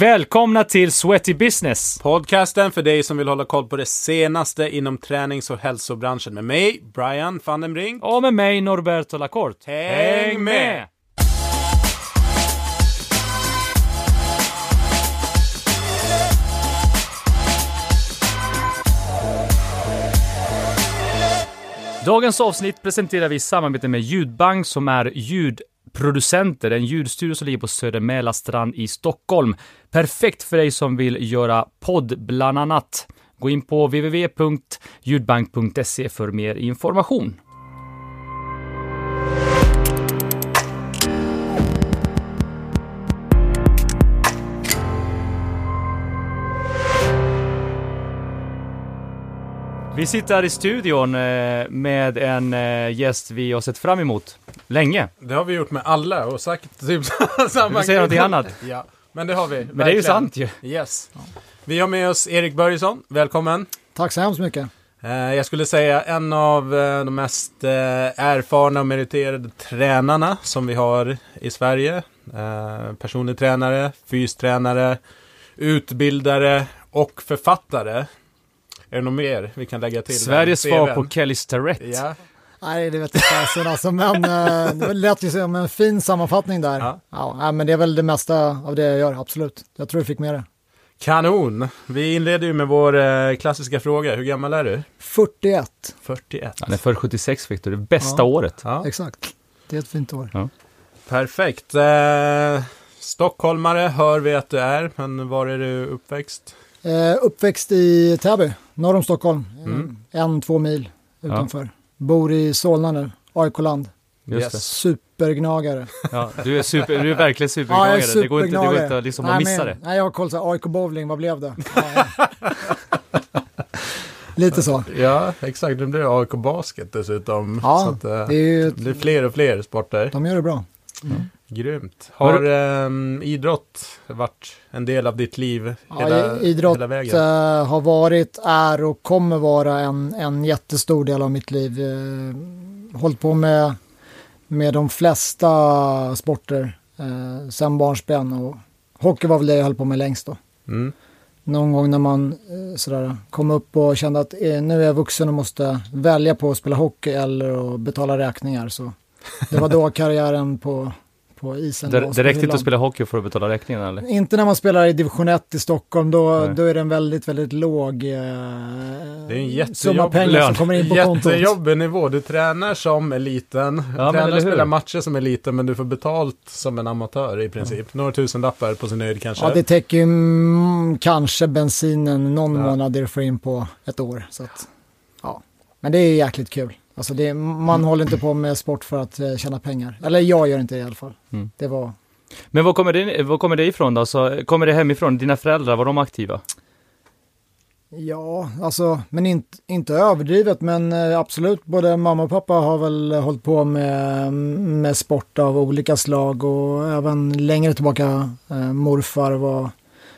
Välkomna till Sweaty Business! Podcasten för dig som vill hålla koll på det senaste inom tränings och hälsobranschen med mig, Brian van den Brink. Och med mig, Norberto Lacorte. Häng med! Dagens avsnitt presenterar vi i samarbete med Ljudbank som är Producenter, en ljudstudio som ligger på Söder Mälarstrand i Stockholm. Perfekt för dig som vill göra podd bland annat. Gå in på www.ljudbank.se för mer information. Vi sitter här i studion eh, med en eh, gäst vi har sett fram emot länge. Det har vi gjort med alla och sagt typ samma Du säger någonting annat. Ja, men det har vi. Men det är ju sant ju. Yes. Vi har med oss Erik Börjesson, välkommen. Tack så hemskt mycket. Eh, Jag skulle säga en av de mest erfarna och meriterade tränarna som vi har i Sverige. Personlig tränare, fystränare, utbildare och författare. Är det något mer vi kan lägga till? Sveriges svar på Kelly Starrett. Ja, Nej, det vet jag fasen alltså, men eh, det lät ju som en fin sammanfattning där. Ja. Ja. men det är väl det mesta av det jag gör, absolut. Jag tror du fick med det. kanon! Vi inleder ju med vår eh, klassiska fråga. Hur gammal är du? 41, 41. Han är född 76 Victor, det bästa Ja. året. Ja, exakt. Det är ett fint år. perfekt. Eh, stockholmare hör vi att du är, men var är du uppväxt? Eh, uppväxt i Täby, norr om Stockholm. Mm. Eh, En, två mil utanför. Bor i Solna nu, AIK-land. Yes. Supergnagare. Ja, du, är super, du är verkligen Ja, jag supergnagare. är det går inte, det går supergnagare. inte liksom nej, att missa men, det. Nej, jag har koll så AIK bowling, vad blev det? Ja. Lite så. Ja, exakt. Det blir AIK Basket dessutom. Ja, så att, eh, det är ju, det är fler och fler sporter. de gör det bra. Grymt. Har Har ehm, idrott varit en del av ditt liv Ja, hela, idrott hela vägen? eh, har varit, är och kommer vara en, en jättestor del av mitt liv. Eh, hållit på med, med de flesta sporter eh, sen barnsben och hockey var väl det jag höll på med längst då. Mm. Någon gång när man eh, sådär, kom upp och kände att eh, nu är jag vuxen och måste välja på att spela hockey eller att betala räkningar. Så det var då karriären på, på isen Det, det räckte inte att spela hockey för att betala räkningen eller? Inte när man spelar i division 1 i Stockholm, då, Nej. då är det en väldigt, väldigt låg eh, Det är en summa pengar lön. som kommer in på kontot. Jättejobbig nivå. Du tränar som eliten. men tränar spelar matcher som eliten, men du får betalt som en amatör i princip. Några tusenlappar på sin höjd kanske. Ja, det täcker ju mm, kanske bensinen någon Ja. månad det du får in på ett år. Så att, ja. Men det är jäkligt kul. Alltså det, man håller inte på med sport för att eh, tjäna pengar. Eller jag gör inte det i alla fall. Mm. Det var, Men var kommer det, var kommer det ifrån då? Så, kommer det hemifrån? Dina föräldrar, var de aktiva? ja, alltså, men inte, inte överdrivet, men eh, absolut, både mamma och pappa har väl hållit på med, med sport av olika slag och även längre tillbaka eh, morfar var,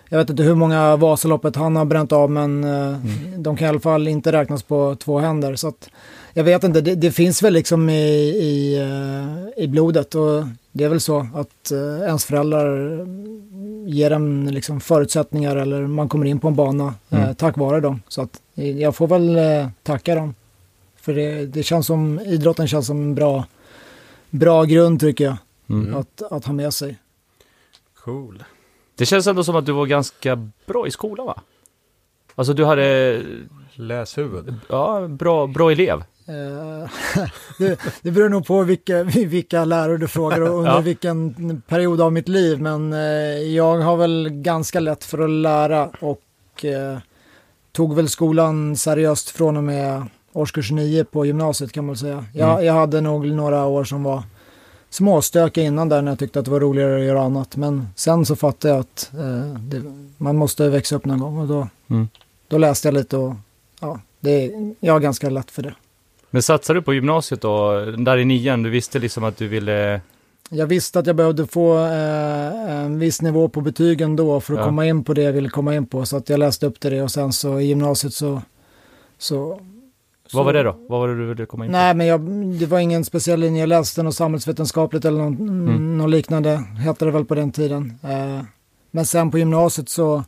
jag vet inte hur många Vasaloppet han har bränt av, men eh, de kan i alla fall inte räknas på två händer. Så att, jag vet inte, det, det finns väl liksom i, i, eh, i blodet och det är väl så att eh, ens föräldrar ger en liksom förutsättningar eller man kommer in på en bana eh, Mm. tack vare dem. Så att eh, jag får väl eh, tacka dem. För det, det känns som, idrotten känns som en bra, bra grund tycker jag Mm. att, att ha med sig. Cool. Det känns ändå som att du var ganska bra i skolan va? Alltså du hade, Läshuvud. ja, bra, bra elev. Eh, det, det beror nog på vilka, vilka lärare du frågar och under Ja. vilken period av mitt liv. Men eh, jag har väl ganska lätt för att lära och eh, tog väl skolan seriöst från och med årskurs 9 på gymnasiet kan man säga. Jag, Mm. jag hade nog några år som var småstökiga innan där när jag tyckte att det var roligare att göra annat. Men sen så fattade jag att eh, det, man måste växa upp någon gång och då, Mm. då läste jag lite och ja, det, jag har ganska lätt för det. Men satsade du på gymnasiet då, där i nian, du visste liksom att du ville, Jag visste att jag behövde få eh, en viss nivå på betygen då för att Ja. komma in på det jag ville komma in på. Så att jag läste upp till det och sen så i gymnasiet så... så vad var det då? Vad var det du ville komma in på? Nej, men jag, det var ingen speciell linje. Jag läste något samhällsvetenskapligt eller någon, Mm. något liknande, hette det väl på den tiden. Eh, Men sen på gymnasiet så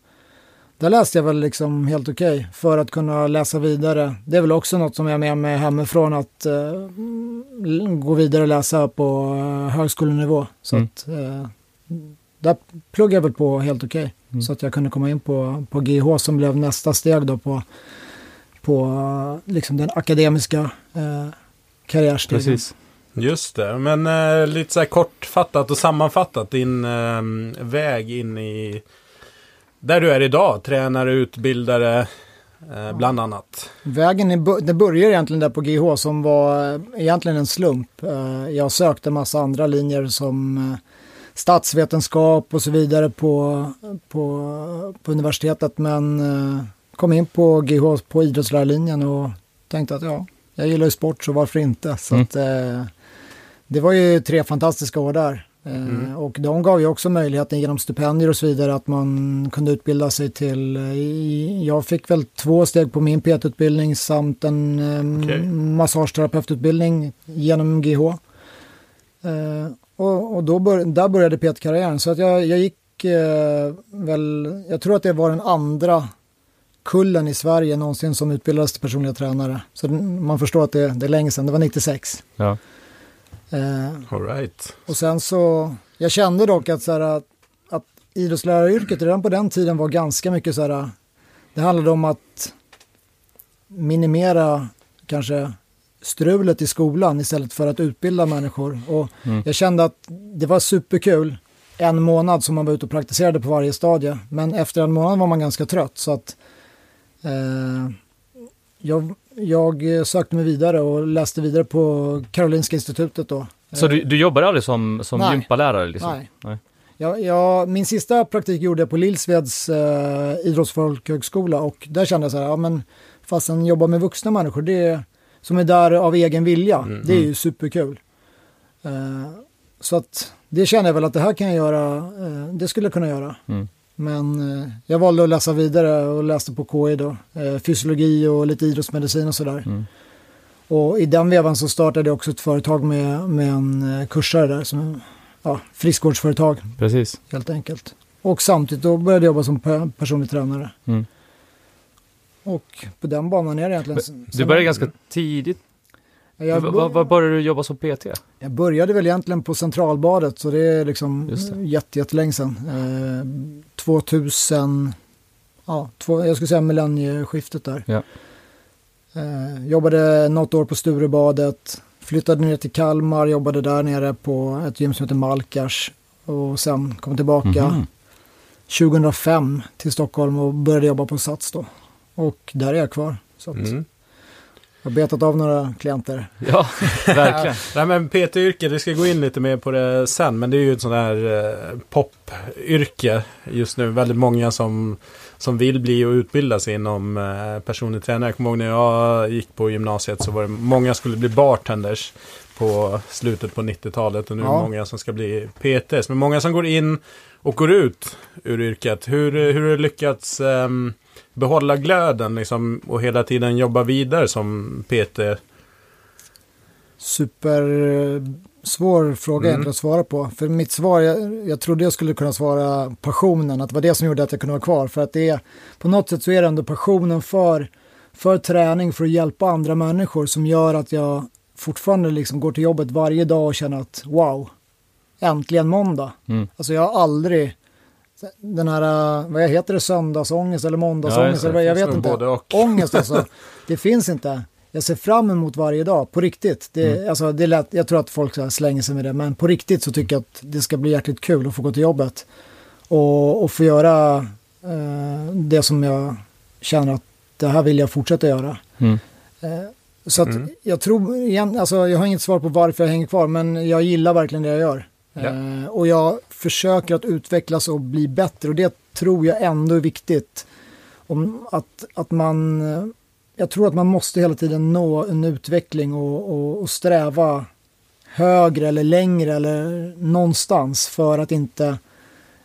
där läste jag väl liksom helt okej okay för att kunna läsa vidare. Det är väl också något som jag är med mig hemifrån att uh, gå vidare och läsa på uh, högskolenivå. Så mm. att uh, där pluggade jag väl på helt okej. Okay. Mm. Så att jag kunde komma in på, på GH som blev nästa steg då på, på liksom den akademiska uh, karriärstegen. Precis. Just det, men uh, lite så här kortfattat och sammanfattat din uh, väg in i där du är idag, tränare, utbildare, eh, bland annat. Vägen, det börjar egentligen där på GH som var egentligen en slump. Eh, jag sökte massa andra linjer som eh, statsvetenskap och så vidare på, på, på universitetet men eh, kom in på GH på idrottslärarlinjen och tänkte att ja, jag gillar ju sport så varför inte. Så mm. att, eh, det var ju tre fantastiska år där. Mm. Eh, och de gav ju också möjligheten genom stipendier och så vidare att man kunde utbilda sig till, eh, jag fick väl två steg på min PT-utbildning samt en eh, okay. massageterapeututbildning genom GH. Och, och då bör, där började PT-karriären så att jag, jag gick väl, jag tror att det var den andra kullen i Sverige någonsin som utbildades till personliga tränare. Så man förstår att det, det är länge sedan, det var 96. Ja. Eh, All right. Och sen så, jag kände dock att, så här, att, att idrottsläraryrket redan på den tiden var ganska mycket så här, det handlade om att minimera kanske strulet i skolan istället för att utbilda människor. Och mm. jag kände att det var superkul en månad som man var ute och praktiserade på varje stadie. Men efter en månad var man ganska trött så att eh, jag jag eh, sökte mig vidare och läste vidare på Karolinska institutet då. Så du, du jobbade aldrig som, som Nej. gympalärare? Liksom? Nej. Nej. Jag, jag, min sista praktik gjorde jag på Lillsveds eh, idrottsfolkhögskola och där kände jag så här, ja men fastän jobba med vuxna människor, det som är där av egen vilja, mm. det är ju mm. superkul. Eh, så att det känner jag väl att det här kan jag göra, eh, det skulle jag kunna göra. Mm. Men eh, jag valde att läsa vidare och läste på KI då. Eh, fysiologi och lite idrottsmedicin och sådär. Mm. Och i den vevan så startade jag också ett företag med, med en eh, kursare där. Som, ja, friskvårdsföretag. Precis. Helt enkelt. Och samtidigt då började jag jobba som personlig tränare. Mm. Och på den banan är det egentligen. Du började ganska tidigt jag vad, vad började du jobba som PT? Jag började väl egentligen på Centralbadet så det är liksom jättelänge sedan. Eh, 2000, ja, två, jag skulle säga millennieskiftet där. Ja. Eh, jobbade något år på Sturebadet, flyttade ner till Kalmar, jobbade där nere på ett gym som heter Malkars och sen kom tillbaka mm -hmm. 2005 till Stockholm och började jobba på Sats då. Och där är jag kvar. Så att, mm. Jag har betat av några klienter. Ja, verkligen. Nej, men PT-yrke, vi ska gå in lite mer på det sen, men det är ju ett sånt här eh, popyrke just nu. Väldigt många som, som vill bli och utbilda sig inom eh, personlig tränare. Jag kommer ihåg när jag gick på gymnasiet så var det många skulle bli bartenders på slutet på 90-talet och nu ja. är det många som ska bli PTs. Men många som går in och går ut ur yrket. Hur, hur har det lyckats um, behålla glöden liksom, och hela tiden jobba vidare som PT? Supersvår fråga mm. att svara på. För mitt svar, jag, jag trodde jag skulle kunna svara passionen, att det var det som gjorde att jag kunde vara kvar. För att det är, på något sätt så är det ändå passionen för, för träning, för att hjälpa andra människor som gör att jag fortfarande liksom går till jobbet varje dag och känner att wow, äntligen måndag. Mm. Alltså jag har aldrig den här, äh, vad heter det, söndagsångest eller måndagsångest, ja, eller, jag vet inte. Och. Ångest alltså, det finns inte. Jag ser fram emot varje dag, på riktigt. Det, mm. alltså, det är lätt, jag tror att folk slänger sig med det, men på riktigt så tycker jag att det ska bli jäkligt kul att få gå till jobbet. Och, och få göra eh, det som jag känner att det här vill jag fortsätta göra. Mm. Eh, så att mm. jag tror, igen, alltså, jag har inget svar på varför jag hänger kvar, men jag gillar verkligen det jag gör. Ja. Eh, och jag försöker att utvecklas och bli bättre och det tror jag ändå är viktigt. Om att, att man, eh, jag tror att man måste hela tiden nå en utveckling och, och, och sträva högre eller längre eller någonstans för att inte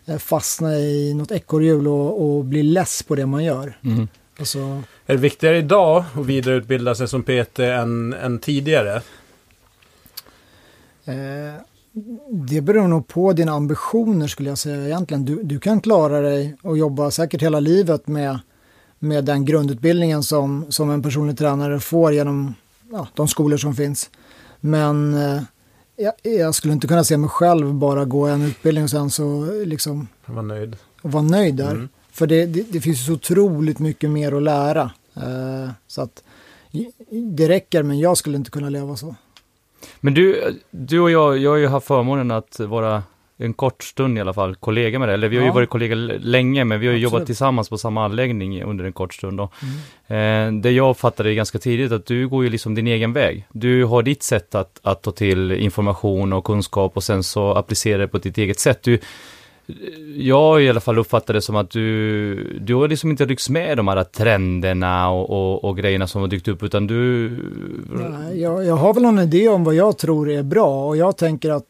eh, fastna i något ekorrhjul och, och bli less på det man gör. Mm. Alltså... Är det viktigare idag att vidareutbilda sig som PT än, än tidigare? Eh, det beror nog på dina ambitioner skulle jag säga egentligen. Du, du kan klara dig och jobba säkert hela livet med, med den grundutbildningen som, som en personlig tränare får genom ja, de skolor som finns. Men eh, jag, jag, skulle inte kunna se mig själv bara gå en utbildning och sen så liksom... Var nöjd. Och vara nöjd där. Mm. För det, det, det, finns så otroligt mycket mer att lära. Eh, så att det räcker, men jag skulle inte kunna leva så. Men du, du och jag, jag har ju haft förmånen att vara en kort stund i alla fall, kollega med dig. Eller vi har ja. ju varit kollegor länge, men vi har ju Absolut. jobbat tillsammans på samma anläggning under en kort stund. Då. Mm. Eh, det jag fattade ganska tidigt, att du går ju liksom din egen väg. Du har ditt sätt att, att ta till information och kunskap och sen så applicera det på ditt eget sätt. Du, jag i alla fall uppfattar det som att du, du har liksom inte ryckts med de här trenderna och, och, och grejerna som har dykt upp, utan du... Nej, jag, jag har väl någon idé om vad jag tror är bra och jag tänker att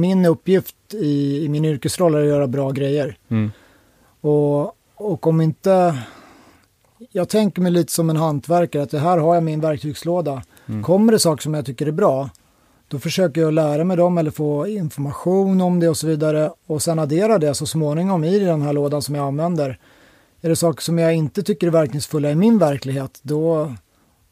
min uppgift i, i min yrkesroll är att göra bra grejer. Mm. Och, och om inte... Jag tänker mig lite som en hantverkare, att det här har jag min verktygslåda. Mm. Kommer det saker som jag tycker är bra, då försöker jag lära mig dem eller få information om det och så vidare och sen addera det så småningom i den här lådan som jag använder. Är det saker som jag inte tycker är verkningsfulla i min verklighet, då,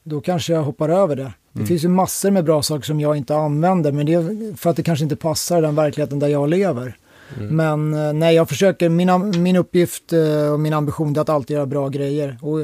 då kanske jag hoppar över det. Det mm. finns ju massor med bra saker som jag inte använder, men det är för att det kanske inte passar den verkligheten där jag lever. Mm. Men eh, nej, jag försöker, min, min uppgift eh, och min ambition är att alltid göra bra grejer. Och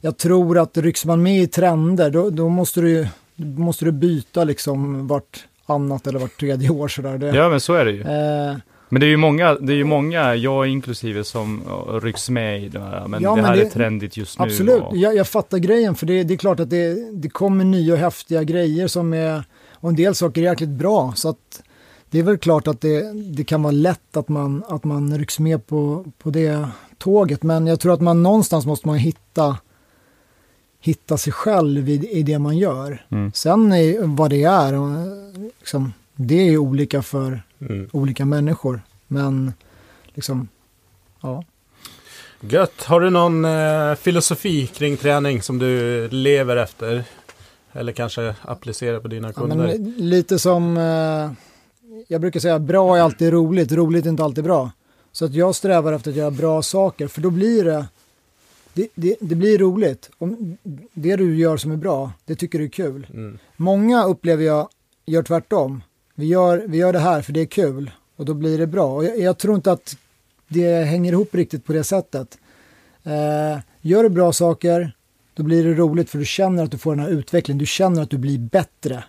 jag tror att rycks man med i trender, då, då måste du måste du byta liksom vart annat eller vart tredje år sådär. Det, ja, men så är det ju. Eh, men det är ju många, det är ju många, jag inklusive, som rycks med i det här. Men ja, det här men det, är trendigt just nu. Absolut, och... jag, jag fattar grejen. För det, det är klart att det, det kommer nya och häftiga grejer som är, och en del saker är jäkligt bra. Så att det är väl klart att det, det kan vara lätt att man, att man rycks med på, på det tåget. Men jag tror att man någonstans måste man hitta hitta sig själv i, i det man gör. Mm. Sen är, vad det är, liksom, det är olika för mm. olika människor. Men liksom, ja. Gött. Har du någon eh, filosofi kring träning som du lever efter? Eller kanske applicerar på dina kunder? Ja, lite som, eh, jag brukar säga, bra är alltid roligt, roligt är inte alltid bra. Så att jag strävar efter att göra bra saker, för då blir det det, det, det, blir roligt. Om det du gör som är bra, det tycker du är kul. Mm. Många upplever jag gör tvärtom. Vi gör, vi gör det här för det är kul och då blir det bra. Och jag, jag tror inte att det hänger ihop riktigt på det sättet. Eh, gör du bra saker, då blir det roligt för du känner att du får den här utvecklingen. Du känner att du blir bättre.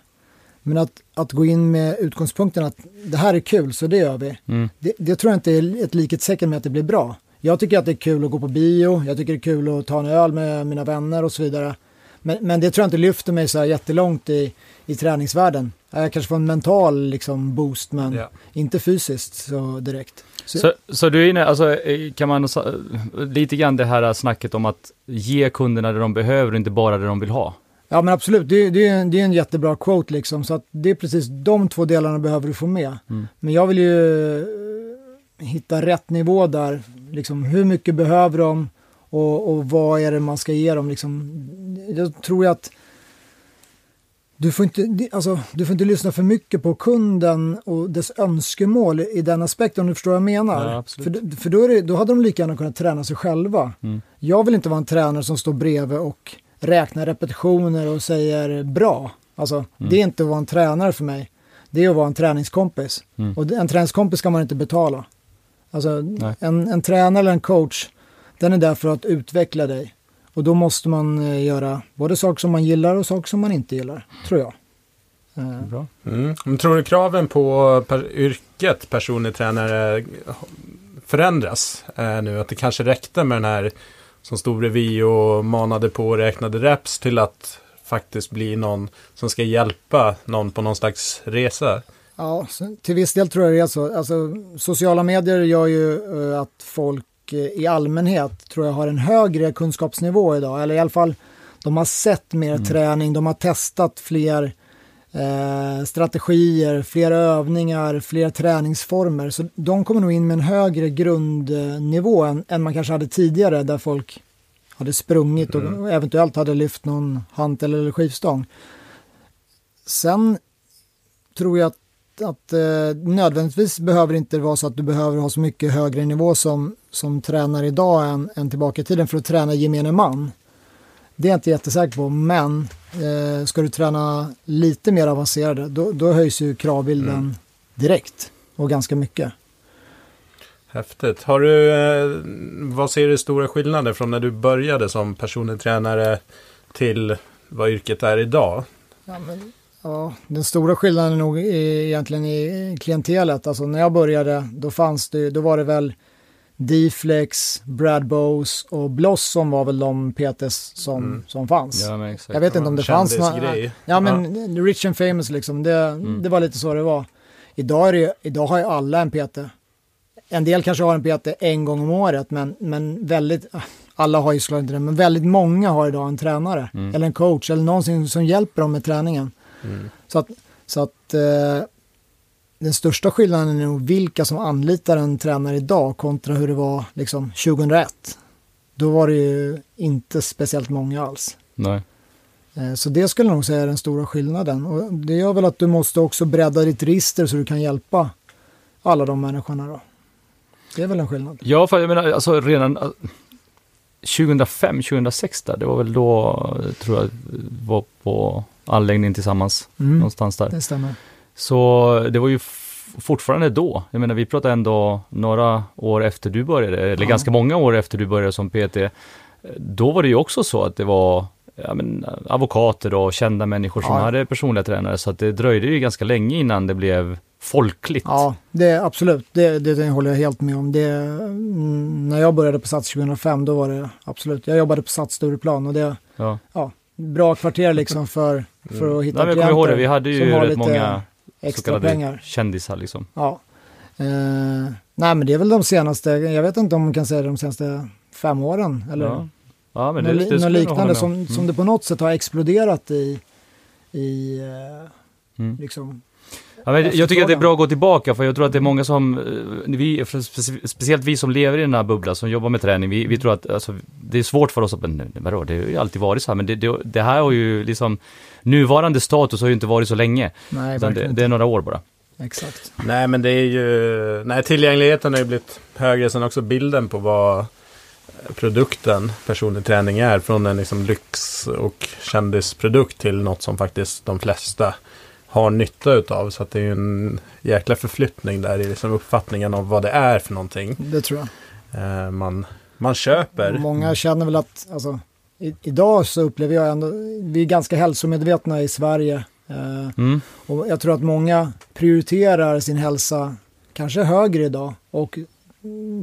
Men att, att gå in med utgångspunkten att det här är kul, så det gör vi. Mm. Det, det, tror jag inte är ett likhetstecken med att det blir bra. Jag tycker att det är kul att gå på bio, jag tycker det är kul att ta en öl med mina vänner och så vidare. Men, men det tror jag inte lyfter mig så här jättelångt i, i träningsvärlden. Jag kanske får en mental liksom, boost, men ja. inte fysiskt så direkt. Så, så, så, du är inne, alltså kan man, lite grann det här snacket om att ge kunderna det de behöver och inte bara det de vill ha. Ja men absolut, det, det, det är en jättebra quote liksom, så att det är precis de två delarna behöver du få med. Mm. Men jag vill ju hitta rätt nivå där. Liksom, hur mycket behöver de och, och vad är det man ska ge dem? Liksom, jag tror att du får, inte, alltså, du får inte lyssna för mycket på kunden och dess önskemål i den aspekten om du förstår vad jag menar. Ja, för för då, det, då hade de lika gärna kunnat träna sig själva. Mm. Jag vill inte vara en tränare som står bredvid och räknar repetitioner och säger bra. Alltså, mm. Det är inte att vara en tränare för mig. Det är att vara en träningskompis. Mm. Och en träningskompis ska man inte betala. Alltså en, en tränare eller en coach, den är där för att utveckla dig. Och då måste man eh, göra både saker som man gillar och saker som man inte gillar, tror jag. Eh. Bra. Mm. Men tror du kraven på per, yrket personlig tränare förändras eh, nu? Att det kanske räckte med den här som stod bredvid och manade på och räknade reps till att faktiskt bli någon som ska hjälpa någon på någon slags resa? Ja, till viss del tror jag det är så. Alltså, sociala medier gör ju uh, att folk uh, i allmänhet tror jag har en högre kunskapsnivå idag. Eller i alla fall, de har sett mer mm. träning, de har testat fler uh, strategier, fler övningar, fler träningsformer. Så de kommer nog in med en högre grundnivå än, än man kanske hade tidigare där folk hade sprungit och mm. eventuellt hade lyft någon hantel eller skivstång. Sen tror jag att att eh, nödvändigtvis behöver det inte vara så att du behöver ha så mycket högre nivå som, som tränare idag än, än tillbaka i tiden för att träna gemene man. Det är jag inte jättesäker på, men eh, ska du träna lite mer avancerade då, då höjs ju kravbilden mm. direkt och ganska mycket. Häftigt. Har du, eh, vad ser du stora skillnader från när du började som personlig tränare till vad yrket är idag? Ja, men, ja, den stora skillnaden är nog egentligen i klientelet. Alltså när jag började, då fanns det, då var det väl D-Flex, Brad Bowes och Blossom var väl de PTs som, mm. som fanns. Ja, jag vet inte om det fanns några. Ja, men ja. Rich and Famous liksom, det, mm. det var lite så det var. Idag, är det, idag har ju alla en PT. En del kanske har en PT en gång om året, men, men väldigt, alla har ju såklart inte det, men väldigt många har idag en tränare mm. eller en coach eller någonsin som hjälper dem med träningen. Mm. Så att, så att eh, den största skillnaden är nog vilka som anlitar en tränare idag kontra hur det var liksom 2001. Då var det ju inte speciellt många alls. Nej. Eh, så det skulle jag nog säga är den stora skillnaden. Och det gör väl att du måste också bredda ditt register så du kan hjälpa alla de människorna då. Det är väl en skillnad. Ja, för jag menar, alltså redan 2005, 2006 där, det var väl då, tror jag, var på anläggningen tillsammans, mm, någonstans där. Det stämmer. Så det var ju fortfarande då, jag menar vi pratar ändå några år efter du började, eller ja. ganska många år efter du började som PT. Då var det ju också så att det var ja, men, advokater och kända människor som ja. hade personliga tränare, så att det dröjde ju ganska länge innan det blev folkligt. Ja, det absolut, det, det, det håller jag helt med om. Det, mm, när jag började på Sats 2005, då var det absolut, jag jobbade på Sats Stureplan och det, ja. ja bra kvarter liksom för, för att hitta Nej. Jag ihåg det, vi hade ju rätt många extra pengar. kändisar liksom. Ja. Eh, nej men det är väl de senaste, jag vet inte om man kan säga det de senaste fem åren eller ja. Ja, men det, något, det något liknande som, mm. som det på något sätt har exploderat i, i eh, mm. liksom Ja, men jag tycker att det är bra att gå tillbaka, för jag tror att det är många som, eh, vi, speciellt vi som lever i den här bubblan, som jobbar med träning, vi, vi tror att alltså, det är svårt för oss att, men vadå, det har ju alltid varit så här, men det, det, det här har ju liksom, nuvarande status har ju inte varit så länge. Nej, det, det, är några år bara. Exakt. Nej, men det är ju, nej, tillgängligheten har ju blivit högre, sen också bilden på vad produkten personlig träning är, från en liksom lyx och kändisprodukt till något som faktiskt de flesta har nytta utav. Så att det är ju en jäkla förflyttning där i liksom uppfattningen av vad det är för någonting. Det tror jag. Eh, man, man köper. Många känner väl att, alltså, i, idag så upplever jag ändå, vi är ganska hälsomedvetna i Sverige. Eh, mm. Och jag tror att många prioriterar sin hälsa kanske högre idag. Och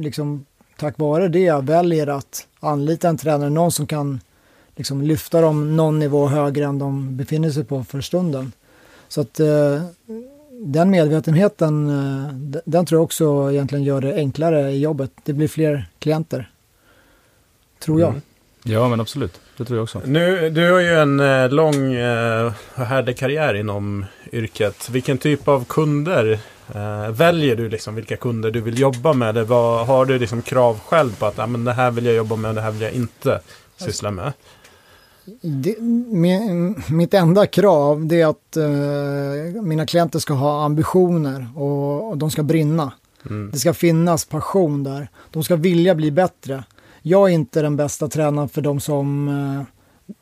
liksom tack vare det väljer att anlita en tränare, någon som kan liksom lyfta dem någon nivå högre än de befinner sig på för stunden. Så att eh, den medvetenheten, eh, den tror jag också egentligen gör det enklare i jobbet. Det blir fler klienter. Tror jag. Mm. Ja, men absolut. Det tror jag också. Nu, du har ju en eh, lång eh, och härlig karriär inom yrket. Vilken typ av kunder eh, väljer du? Liksom, vilka kunder du vill jobba med? Eller vad, har du liksom krav själv på att ah, men det här vill jag jobba med och det här vill jag inte syssla med? Det, mitt enda krav det är att uh, mina klienter ska ha ambitioner och, och de ska brinna. Mm. Det ska finnas passion där. De ska vilja bli bättre. Jag är inte den bästa tränaren för de som uh,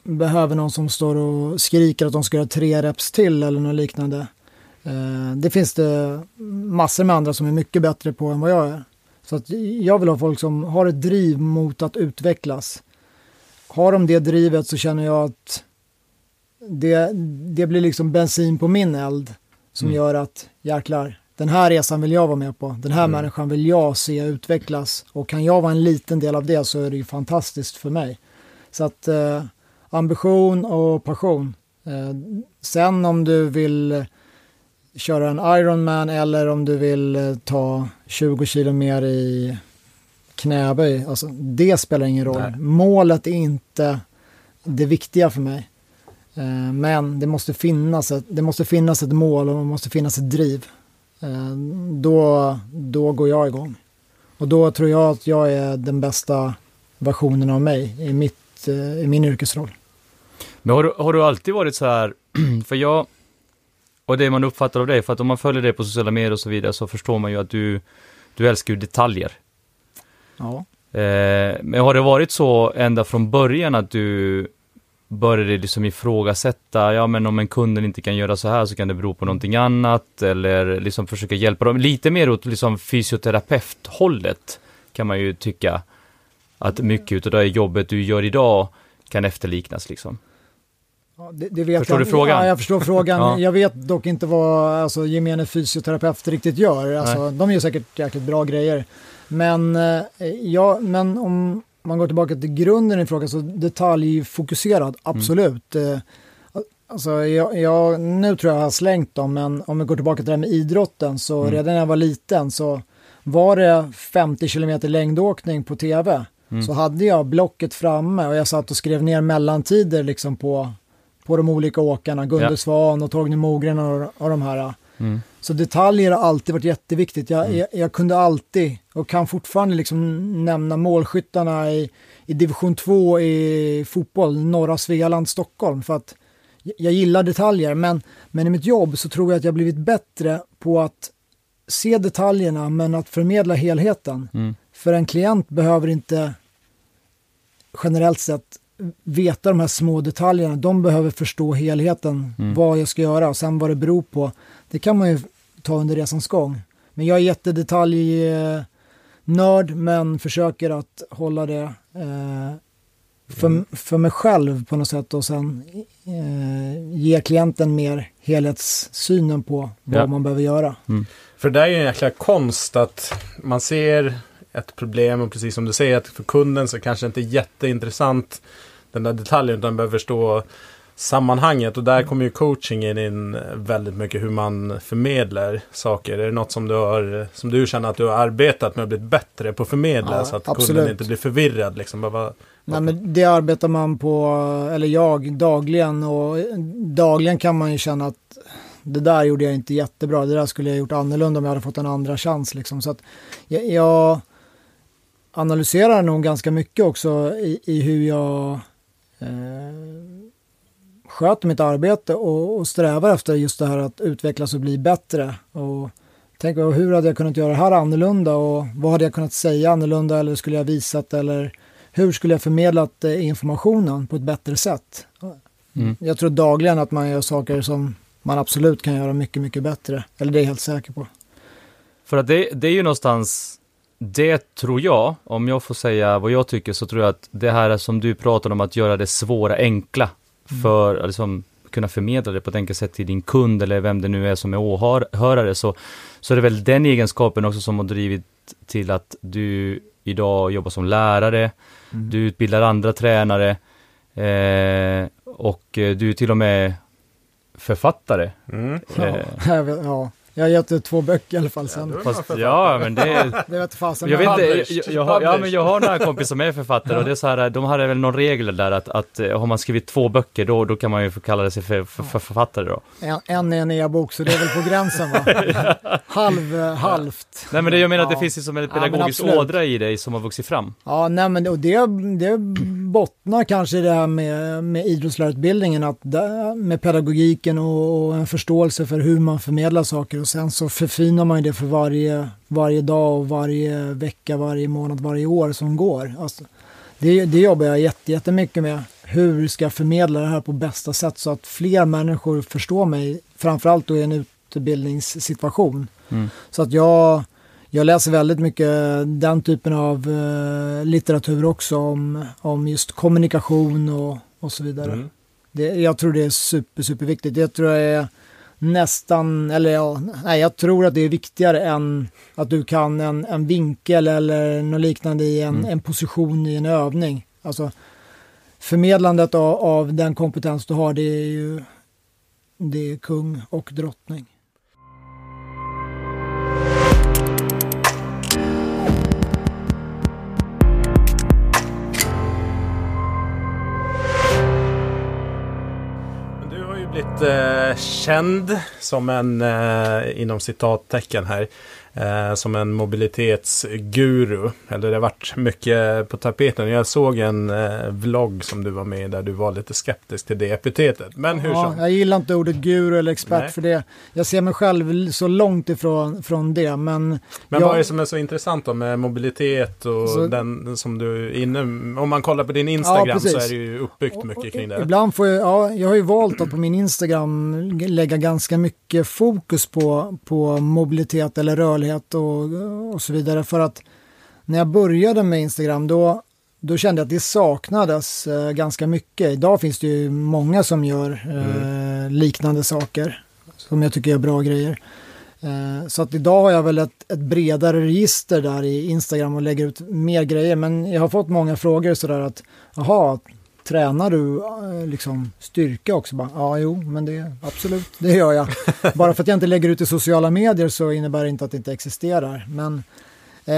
behöver någon som står och skriker att de ska göra tre reps till eller något liknande. Uh, det finns det massor med andra som är mycket bättre på än vad jag är. Så att jag vill ha folk som har ett driv mot att utvecklas har de det drivet så känner jag att det, det blir liksom bensin på min eld som mm. gör att jäklar, den här resan vill jag vara med på. Den här mm. människan vill jag se utvecklas och kan jag vara en liten del av det så är det ju fantastiskt för mig. Så att eh, ambition och passion. Eh, sen om du vill köra en Ironman eller om du vill eh, ta 20 kilo mer i knäböj, alltså, det spelar ingen roll. Nej. Målet är inte det viktiga för mig. Eh, men det måste, finnas ett, det måste finnas ett mål och det måste finnas ett driv. Eh, då, då går jag igång. Och då tror jag att jag är den bästa versionen av mig i, mitt, eh, i min yrkesroll. Men har, har du alltid varit så här, för jag och det man uppfattar av dig, för att om man följer dig på sociala medier och så vidare så förstår man ju att du, du älskar ju detaljer. Ja. Eh, men har det varit så ända från början att du började liksom ifrågasätta, ja men om en kunden inte kan göra så här så kan det bero på någonting annat eller liksom försöka hjälpa dem lite mer åt liksom fysioterapeuthållet kan man ju tycka att mycket av det jobbet du gör idag kan efterliknas liksom. Ja, det, det Förstår jag. du frågan? Ja, jag förstår frågan. Ja. Jag vet dock inte vad alltså, gemene fysioterapeut riktigt gör. Alltså, de gör säkert jäkligt bra grejer. Men, eh, ja, men om man går tillbaka till grunden i frågan, så detaljfokuserad, absolut. Eh, Alltså, jag, jag, nu tror jag jag har slängt dem, men om vi går tillbaka till det här med idrotten, så Mm. redan när jag var liten så var det 50 km längdåkning på tv, Mm. så hade jag blocket framme och jag satt och skrev ner mellantider liksom på, på de olika åkarna, Gunde Ja. Svan och Torgny Mogren och, och de här. Mm. Så detaljer har alltid varit jätteviktigt. Jag, Mm. jag, jag kunde alltid och kan fortfarande liksom nämna målskyttarna i, i division 2 i fotboll, norra Svealand, Stockholm. För att jag- gillar detaljer, men, men i mitt jobb så tror jag att jag blivit bättre på att se detaljerna men att förmedla helheten. Mm. För en klient behöver inte generellt sett veta de här små detaljerna. De behöver förstå helheten, Mm. vad jag ska göra och sen vad det beror på. Det kan man ju ta under resans gång. Men jag är jättedetaljnörd men försöker att hålla det eh, för, för mig själv på något sätt och sen eh, ge klienten mer helhetssynen på vad Ja. man behöver göra. För det är ju en jäkla konst att man ser ett problem och precis som du säger att för kunden så kanske det inte är jätteintressant den där detaljen utan behöver förstå sammanhanget och där kommer ju coachingen in väldigt mycket hur man förmedlar saker. Är det något som du, har, som du känner att du har arbetat med och blivit bättre på att förmedla Ja, så att absolut. kunden inte blir förvirrad liksom? Bara, bara, Nej, men det arbetar man på, eller jag, dagligen och dagligen kan man ju känna att det där gjorde jag inte jättebra, det där skulle jag gjort annorlunda om jag hade fått en andra chans. Liksom. Så att jag, jag analyserar nog ganska mycket också i, i hur jag eh, sköter mitt arbete och, och strävar efter just det här att utvecklas och bli bättre. Och tänker hur hade jag kunnat göra det här annorlunda och vad hade jag kunnat säga annorlunda eller skulle jag visat eller hur skulle jag förmedlat eh, informationen på ett bättre sätt? Mm. Jag tror dagligen att man gör saker som man absolut kan göra mycket, mycket bättre. Eller det är jag helt säker på. För att det, det är ju någonstans, det tror jag, om jag får säga vad jag tycker, så tror jag att det här som du pratar om, att göra det svåra enkla, för att liksom kunna förmedla det på ett enkelt sätt till din kund eller vem det nu är som är åhörare, så, så är det väl den egenskapen också som har drivit till att du idag jobbar som lärare, du utbildar andra tränare eh, och du är till och med författare. mm. Ja, Eh, ja. Jag har gett ut två böcker i alla fall sen. du- Fast, ja, men det, Det vet fasen. Jag vet inte, jag, jag, har, ja, men jag har några kompisar som är författare och det är så här, de hade väl någon regel där att, att eh, har man skrivit två böcker då, då kan man ju få kalla sig för, för, för författare då. En, en är en e-bok så det är väl på gränsen va? Halv, eh, halvt. Nej men det, jag menar att det Ja. finns ju som en Ja, pedagogisk absolut. ådra i dig som har vuxit fram. Ja, nej men och det, det bottnar kanske i det här med, med idrottslärarutbildningen, att där, med pedagogiken och, och en förståelse för hur man förmedlar saker och sen så förfinar man ju det för varje, varje dag och varje vecka, varje månad, varje år som går. Alltså, det, det jobbar jag jätte, jättemycket med. Hur ska jag förmedla det här på bästa sätt så att fler människor förstår mig, framförallt då i en utbildningssituation. Mm. Så att jag, jag läser väldigt mycket den typen av eh, litteratur också om, om just kommunikation och, och så vidare. Mm. Det, jag tror det är super, superviktigt. Jag tror det är nästan, eller ja, nej, jag tror att det är viktigare än att du kan en, en vinkel eller något liknande i en, Mm. en position i en övning. Alltså förmedlandet av, av den kompetens du har, det är ju det är kung och drottning. Eh, känd som en, eh, inom citattecken här, eh, som en mobilitetsguru. Eller det har varit mycket på tapeten. Jag såg en eh, vlogg som du var med i där du var lite skeptisk till det epitetet. Men hur Ja, som. jag gillar inte ordet guru eller expert Nej. för det. Jag ser mig själv så långt ifrån från det. Men, Men jag, vad är det som är så intressant då med mobilitet och Så- den som du är inne Om man kollar på din Instagram så precis. är det ju uppbyggt mycket kring det. Ibland får jag, ja, jag har ju valt att på min Instagram lägga ganska mycket fokus på, på mobilitet eller rörlighet och, och så vidare. För att när jag började med Instagram då, då kände jag att det saknades eh, ganska mycket. Idag finns det ju många som gör eh, liknande saker som jag tycker är bra grejer. Eh, Så att idag har jag väl ett, ett bredare register där i Instagram och lägger ut mer grejer. Men jag har fått många frågor sådär att, jaha, tränar du eh, liksom styrka också? Bara, ja, jo, men det absolut, det gör jag. Bara för att jag inte lägger ut i sociala medier så innebär det inte att det inte existerar. Men eh,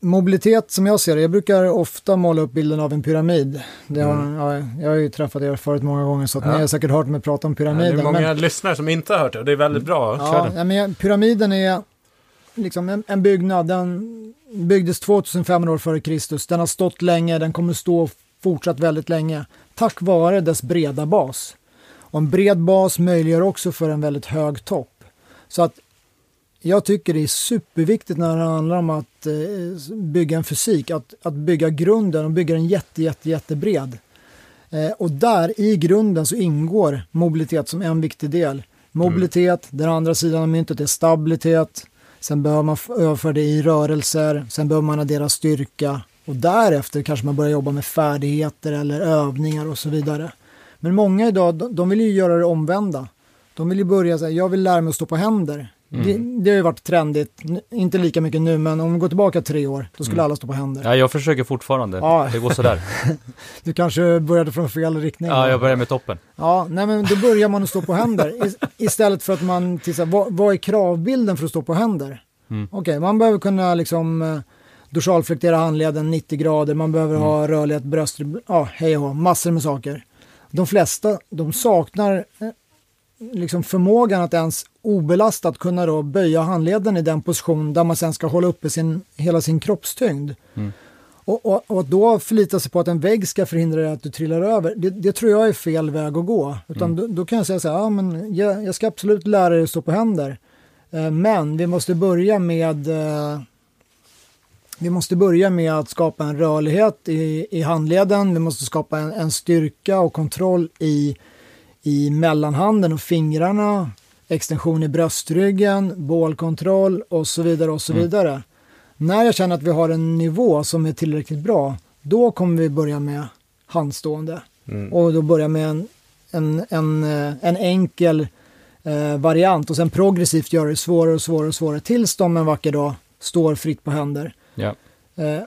mobilitet som jag ser det, jag brukar ofta måla upp bilden av en pyramid. Det har, ja, jag har ju träffat er förut många gånger så att Ja. ni har säkert hört mig prata om Ja, det pyramiden. är många men- lyssnare som inte har hört det och det är väldigt bra. Ja, ja, men pyramiden är liksom en, en byggnad, den byggdes 2500 år före Kristus. Den har stått länge, den kommer stå fortsatt väldigt länge. Tack vare dess breda bas. Och en bred bas möjliggör också för en väldigt hög topp. Så att jag tycker det är superviktigt när det handlar om att eh, bygga en fysik, att, att bygga grunden och bygga den jätte, jätte, jättebred. Eh, och där i grunden så ingår mobilitet som en viktig del. Mobilitet, den andra sidan av myntet är stabilitet. Sen behöver man överföra det i rörelser, sen behöver man addera styrka och därefter kanske man börjar jobba med färdigheter eller övningar och så vidare. Men många idag, de, vill ju göra det omvända. De vill ju börja säga, jag vill lära mig att stå på händer. Det, det har ju varit trendigt, inte lika mycket nu, men om vi går tillbaka tre år, då skulle alla stå på händer. Ja, jag försöker fortfarande. Ja. Det går sådär. Du kanske började från fel riktning. Ja, jag börjar med toppen. Ja, nej men då börjar man att stå på händer. Istället för att man tittar, vad, vad är kravbilden för att stå på händer? Mm. Okej, man behöver kunna liksom eh, dorsalflektera handleden 90 grader, man behöver ha rörlighet, bröst, ja, hej och massor med saker. De flesta, de saknar eh, liksom förmågan att ens obelastat kunna då böja handleden i den position där man sen ska hålla uppe sin, hela sin kroppstyngd. Och, och, och att då förlita sig på att en vägg ska förhindra dig att du trillar över, det, det tror jag är fel väg att gå. Utan då, då kan jag säga så här, ja, men jag, jag ska absolut lära dig att stå på händer. Eh, men vi måste börja med eh, vi måste börja med att skapa en rörlighet i, i handleden, vi måste skapa en, en styrka och kontroll i, i mellanhanden och fingrarna, extension i bröstryggen, bålkontroll och så vidare och så vidare. När jag känner att vi har en nivå som är tillräckligt bra, då kommer vi börja med handstående. Och då börja med en, en, en, eh, en enkel eh, variant och sen progressivt göra det svårare och svårare och svårare tills de en vacker dag står fritt på händer. Ja. Eh,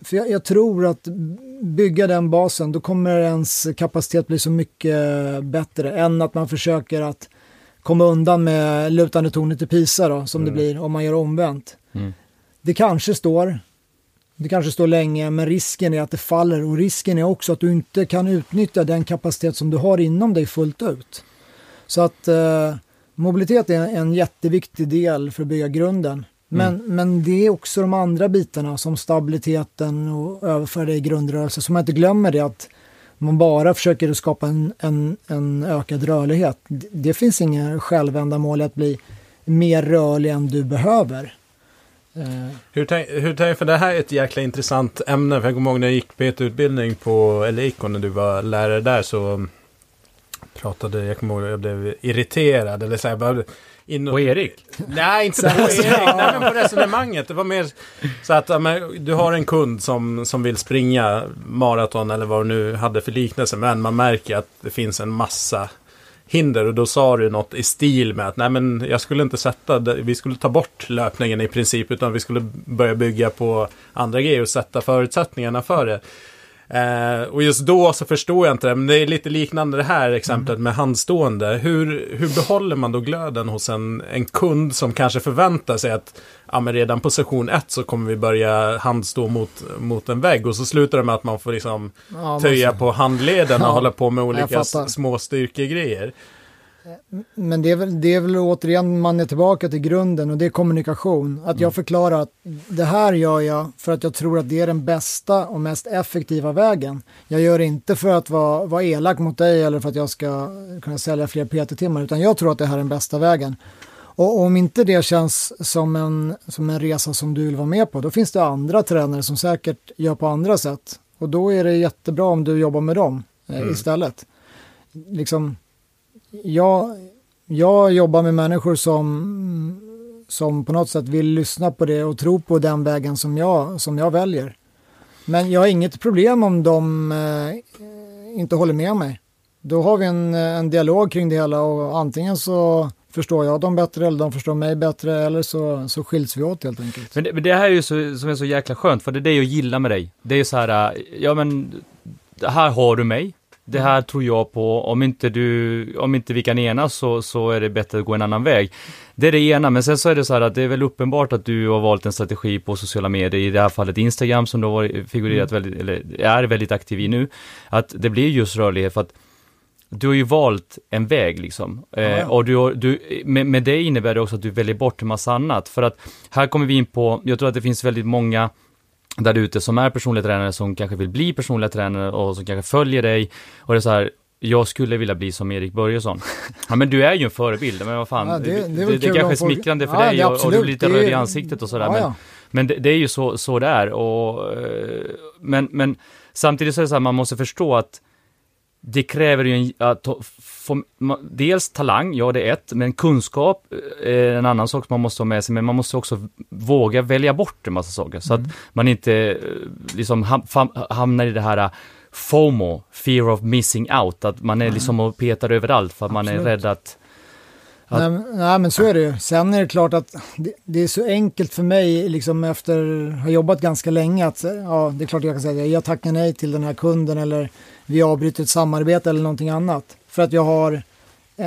för jag, jag tror att bygga den basen, då kommer ens kapacitet bli så mycket bättre än att man försöker att komma undan med lutande tornet i Pisa då, som det blir om man gör omvänt. Mm. Det kanske står, det kanske står länge, men risken är att det faller och risken är också att du inte kan utnyttja den kapacitet som du har inom dig fullt ut. Så att eh, mobilitet är en jätteviktig del för att bygga grunden. Men, men det är också de andra bitarna som stabiliteten och överföra det i grundrörelse. Så man inte glömmer det att man bara försöker skapa en, en, en ökad rörlighet. Det, finns inga självändamål att bli mer rörlig än du behöver. Eh, Hur tänk, hur tänk, för det här är ett jäkla intressant ämne. För jag kommer ihåg när jag gick PT-utbildning på, eller gick och när du var lärare där så pratade, jag kommer ihåg jag blev irriterad eller så här, bara in Och Erik? Nej, inte på Erik, nej men på resonemanget. Det var mer så att men, du har en kund som, som vill springa maraton eller vad du nu hade för liknelse. Men man märker att det finns en massa hinder och då sa du något i stil med att nej men jag skulle inte sätta, vi skulle ta bort löpningen i princip utan vi skulle börja bygga på andra grejer och sätta förutsättningarna för det. Eh, och just då så förstår jag inte det, men det är lite liknande det här exemplet med handstående. Hur, hur behåller man då glöden hos en, en kund som kanske förväntar sig att ja, men redan på session ett så kommer vi börja handstå mot, mot en vägg och så slutar det med att man får liksom ja, töja på handleden och Ja, hålla på med olika små styrkegrejer. Men det är, väl, det är väl återigen man är tillbaka till grunden och det är kommunikation. Att jag förklarar att det här gör jag för att jag tror att det är den bästa och mest effektiva vägen. Jag gör det inte för att vara, vara elak mot dig eller för att jag ska kunna sälja fler PT-timmar utan jag tror att det här är den bästa vägen. Och om inte det känns som en, som en resa som du vill vara med på, då finns det andra tränare som säkert gör på andra sätt. Och då är det jättebra om du jobbar med dem eh, Mm. istället. Liksom, jag, jag jobbar med människor som, som på något sätt vill lyssna på det och tro på den vägen som jag, som jag väljer. Men jag har inget problem om de eh, inte håller med mig. Då har vi en, en dialog kring det hela och antingen så förstår jag dem bättre eller de förstår mig bättre eller så, så skiljs vi åt helt enkelt. Men det, men det här är ju så, som är så jäkla skönt, för det är det jag gillar med dig. Det är ju så här, eh, ja men, här har du mig. Det här tror jag på. Om inte, du, om inte vi kan enas så, så är det bättre att gå en annan väg. Det är det ena, men sen så är det så här att det är väl uppenbart att du har valt en strategi på sociala medier, i det här fallet Instagram som du har figurerat väldigt, eller är väldigt aktiv i nu, att det blir just rörlighet för att du har ju valt en väg liksom. Eh, ja. och du, har- du, med, med det innebär det också att du väljer bort en massa annat. För att här kommer vi in på, jag tror att det finns väldigt många där ute som är personliga tränare som kanske vill bli personliga tränare och som kanske följer dig. Och det är så här, jag skulle vilja bli som Erik Börjesson. ja men du är ju en förebild, men vad fan. Ja, det- det är det, det, kanske är smickrande för Ja, dig och, och du blir lite röd i ansiktet och sådär. Ja, men, men det, det är ju så, så det är. Och, eh, men, men samtidigt så är det så här, man måste förstå att det kräver ju en, att få, dels talang, ja det är ett, men kunskap eh, är en annan sak som man måste ha med sig, men man måste också våga välja bort en massa saker, så Mm. att man inte eh, liksom ham, hamnar i det här eh, FOMO, fear of missing out, att man är liksom och petar överallt för att man är Absolut. rädd att... Att- Nej, men- nej men så är det ju. Sen är det klart att det, det är så enkelt för mig liksom efter att ha jobbat ganska länge att ja, det är klart jag kan säga att jag tackar nej till den här kunden eller vi avbryter ett samarbete eller någonting annat. För att jag har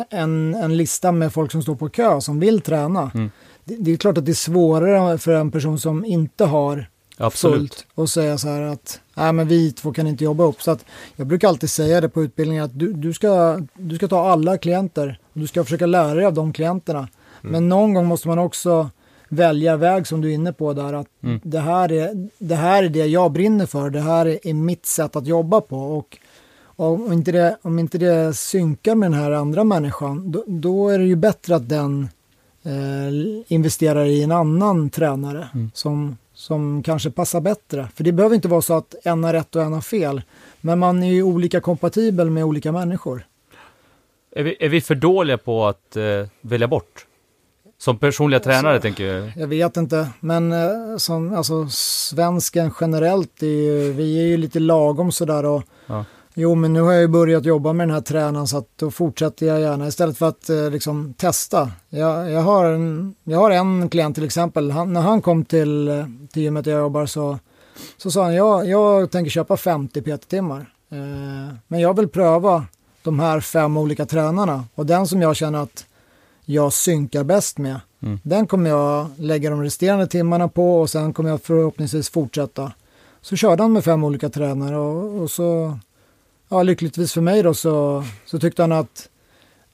en, en lista med folk som står på kö som vill träna. Mm. Det, det är klart att det är svårare för en person som inte har Absolut. fullt och säga så här att nej men vi två kan inte jobba upp. Så att jag brukar alltid säga det på utbildningen att du, du, ska, du ska ta alla klienter och du ska försöka lära dig av de klienterna. Men någon gång måste man också välja väg som du är inne på där att Mm. det, här är, det här är det jag brinner för, det här är, är mitt sätt att jobba på och om inte det, om inte det synkar med den här andra människan då, då är det ju bättre att den eh, investerar i en annan tränare Mm. som, som kanske passar bättre. För det behöver inte vara så att en har rätt och en har fel. Men man är ju olika kompatibel med olika människor. Är vi, är vi för dåliga på att eh, välja bort? Som personliga tränare tänker jag. Jag vet inte, men eh, som, alltså, svensken generellt, är ju, vi är ju lite lagom sådär och Ja. Jo men nu har jag ju börjat jobba med den här tränaren så att då fortsätter jag gärna istället för att eh, liksom testa. Jag, jag, har en, jag har en klient till exempel, han, när han kom till, eh, till gymmet jag jobbar så, så sa han jag, jag tänker köpa 50 PT-timmar. Eh, men jag vill pröva de här fem olika tränarna och den som jag känner att jag synkar bäst med. Mm. Den kommer jag lägga de resterande timmarna på och sen kommer jag förhoppningsvis fortsätta. Så körde han med fem olika tränare och, och så, ja lyckligtvis för mig då så, så tyckte han att,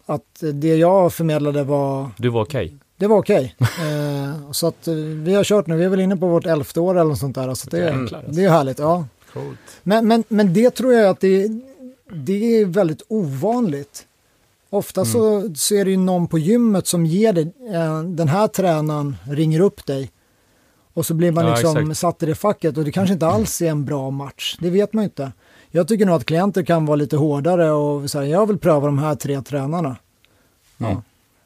att det jag förmedlade var, Du var okej. det var okej. eh, så att eh, vi har kört nu, vi är väl inne på vårt elfte år eller något sånt där. Så det, Jäklar, alltså. det är härligt, ja. Coolt. Men, men, men det tror jag att det, det är väldigt ovanligt. Ofta så, så är det ju någon på gymmet som ger dig, eh, den här tränaren ringer upp dig. Och så blir man Ja, liksom exakt. satt i det facket och det kanske inte alls är en bra match. Det vet man ju inte. Jag tycker nog att klienter kan vara lite hårdare och säga jag vill pröva de här tre tränarna. Ja, Mm.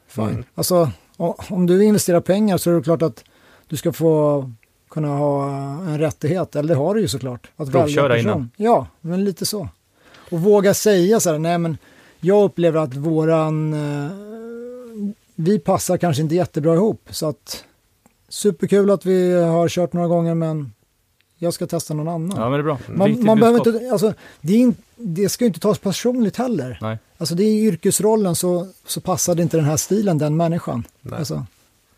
fine. Mm. Alltså om du investerar pengar så är det klart att du ska få kunna ha en rättighet, eller det har du ju såklart. Att Provköra innan. Ja, men lite så. Och våga säga så här, nej men jag upplever att våran, eh, vi passar kanske inte jättebra ihop. Så att superkul att vi har kört några gånger men jag ska testa någon annan. Ja, men det är bra. man man behöver inte, alltså, det, är in, det ska ju inte tas personligt heller. Nej. Alltså det är i yrkesrollen så, så passade inte den här stilen den människan. Nej. Alltså,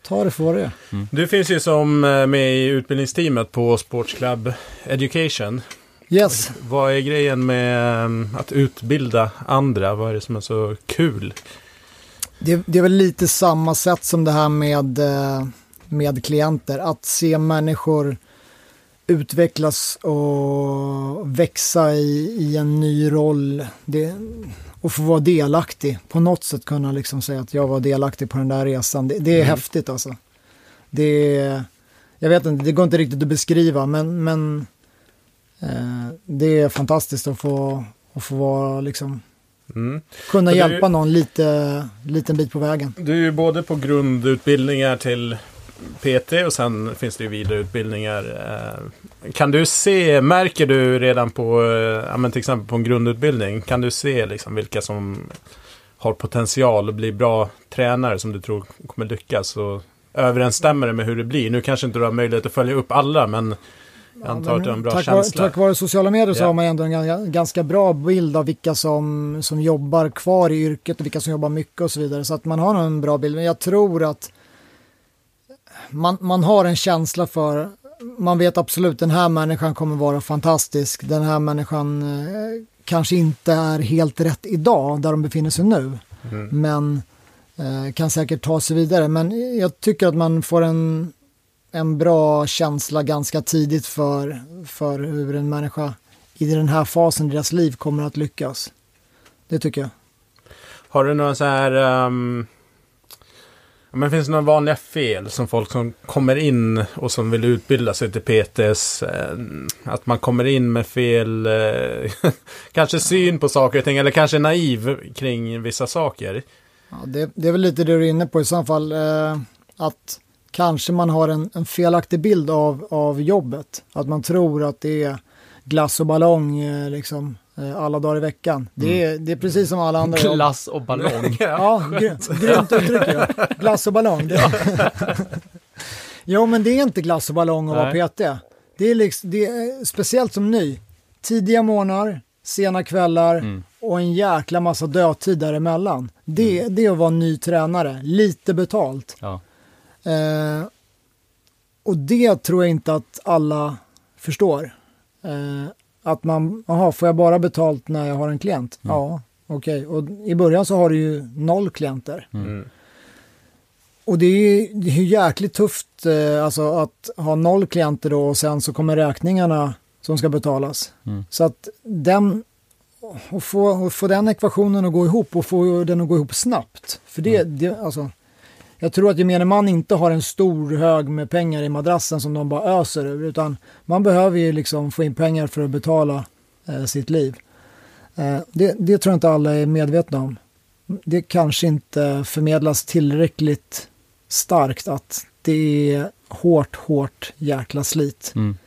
ta det för vad det är. Du finns ju som eh, med i utbildningsteamet på Sports Club Education. Yes. Vad är grejen med eh, att utbilda andra? Vad är det som är så kul? Det, det, är väl lite samma sätt som det här med, eh, med klienter. Att se människor utvecklas och växa i, i en ny roll. Det, och få vara delaktig. På något sätt kunna liksom säga att jag var delaktig på den där resan. Det, det är mm. häftigt alltså. Det är, jag vet inte, det går inte riktigt att beskriva men, men eh, det är fantastiskt att få, att få vara liksom Mm. Kunna hjälpa någon lite, liten bit på vägen. Du är ju både på grundutbildningar till PT och sen finns det ju vidareutbildningar. Eh, kan du se, märker du redan på, eh, ja, men till exempel på en grundutbildning, kan du se liksom vilka som har potential att bli bra tränare som du tror kommer lyckas? Och överensstämmer det med hur det blir? Nu kanske inte du har möjlighet att följa upp alla, men jag antar att du har en bra tack känsla. Var, tack vare sociala medier så yeah. har man ändå en ganska bra bild av vilka som, som jobbar kvar i yrket och vilka som jobbar mycket och så vidare. Så att man har en bra bild. Men jag tror att man, man har en känsla för, man vet absolut den här människan kommer vara fantastisk. Den här människan eh, kanske inte är helt rätt idag där de befinner sig nu. Mm. Men eh, kan säkert ta sig vidare. Men jag tycker att man får en en bra känsla ganska tidigt för, för hur en människa i den här fasen i deras liv kommer att lyckas. Det tycker jag. Har du några så här... Um, men finns det några vanliga fel som folk som kommer in och som vill utbilda sig till PTS? Eh, att man kommer in med fel, eh, kanske syn på saker och ting eller kanske naiv kring vissa saker. Ja, det, det är väl lite det du är inne på i så fall. Eh, att kanske man har en, en felaktig bild av, av jobbet. Att man tror att det är glass och ballong eh, liksom, alla dagar i veckan. Det, är, mm. det är precis som alla andra jobb. Glass och ballong. ja, grymt, grymt uttryck. Ja. Glass och ballong. Det. jo, men det är inte glass och ballong att vara PT. Det är, liksom, det är speciellt som ny. Tidiga morgnar, sena kvällar mm. och en jäkla massa dödtid däremellan. Det, mm. det är att vara ny tränare, lite betalt. Ja. Eh, och det tror jag inte att alla förstår. Eh, att man, jaha, får jag bara betalt när jag har en klient? Mm. Ja, okej. Okay. Och i början så har du ju noll klienter. Mm. mm. Och det är, det är jäkligt tufft eh, alltså att ha noll klienter då och sen så kommer räkningarna som ska betalas. Mm. Så att den, och få, och få den ekvationen att gå ihop och få den att gå ihop snabbt. För det, mm. det alltså, jag tror att gemene man inte har en stor hög med pengar i madrassen som de bara öser ur, utan man behöver ju liksom få in pengar för att betala eh, sitt liv. Eh, det, det tror jag inte alla är medvetna om. Det kanske inte förmedlas tillräckligt starkt att det är hårt, hårt jäkla slit. Mm.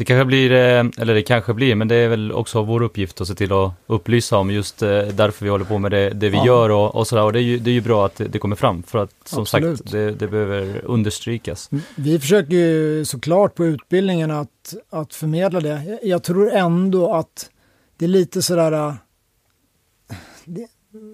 Det kanske blir, eh, eller det kanske blir, men det är väl också vår uppgift att se till att upplysa om just eh, därför vi håller på med det, det vi ja. gör och, och sådär. Och det är, ju, det är ju bra att det kommer fram, för att som Absolut. sagt, det, det behöver understrykas. Vi försöker ju såklart på utbildningen att, att förmedla det. Jag tror ändå att det är lite sådär, eh, det,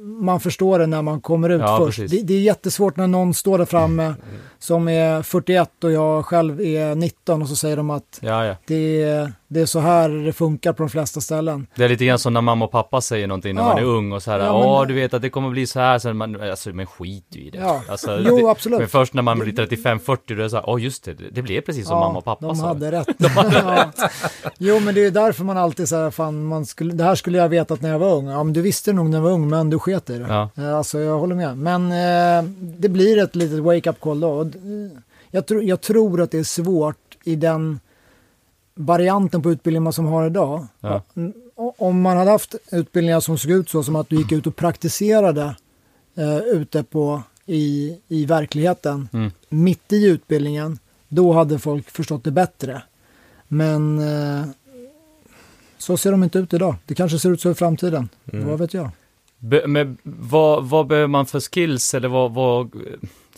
man förstår det när man kommer ut ja, först. Det, det, är jättesvårt när någon står där framme mm. som är 41 och jag själv är 19 och så säger de att ja, ja. Det, är, det är så här det funkar på de flesta ställen. Det är lite grann som när mamma och pappa säger någonting när man är ung och så här, ja men... du vet att det kommer bli så här, så man, alltså men skit ju i det. Ja. Alltså, jo, det, absolut. Men först när man blir 35-40 då är det så här, åh oh, just det, det blev precis som mamma och pappa de sa. Hade rätt. de hade rätt. Jo, men det är därför man alltid så här, fan, man skulle, det här skulle jag vetat när jag var ung. Ja, men du visste nog när jag var ung, men du sket i det. Ja. Eh, alltså, jag håller med. Men eh, det blir ett litet wake-up call då. Eh, jag, tro, jag tror att det är svårt i den varianten på utbildningen som har idag. Ja. Om man hade haft utbildningar som såg ut så som att du gick ut och praktiserade eh, ute på i, i verkligheten mm. mitt i utbildningen, då hade folk förstått det bättre. Men eh, så ser de inte ut idag. Det kanske ser ut så i framtiden. Mm. Vad vet jag? Be, med, vad, vad behöver man för skills eller vad, vad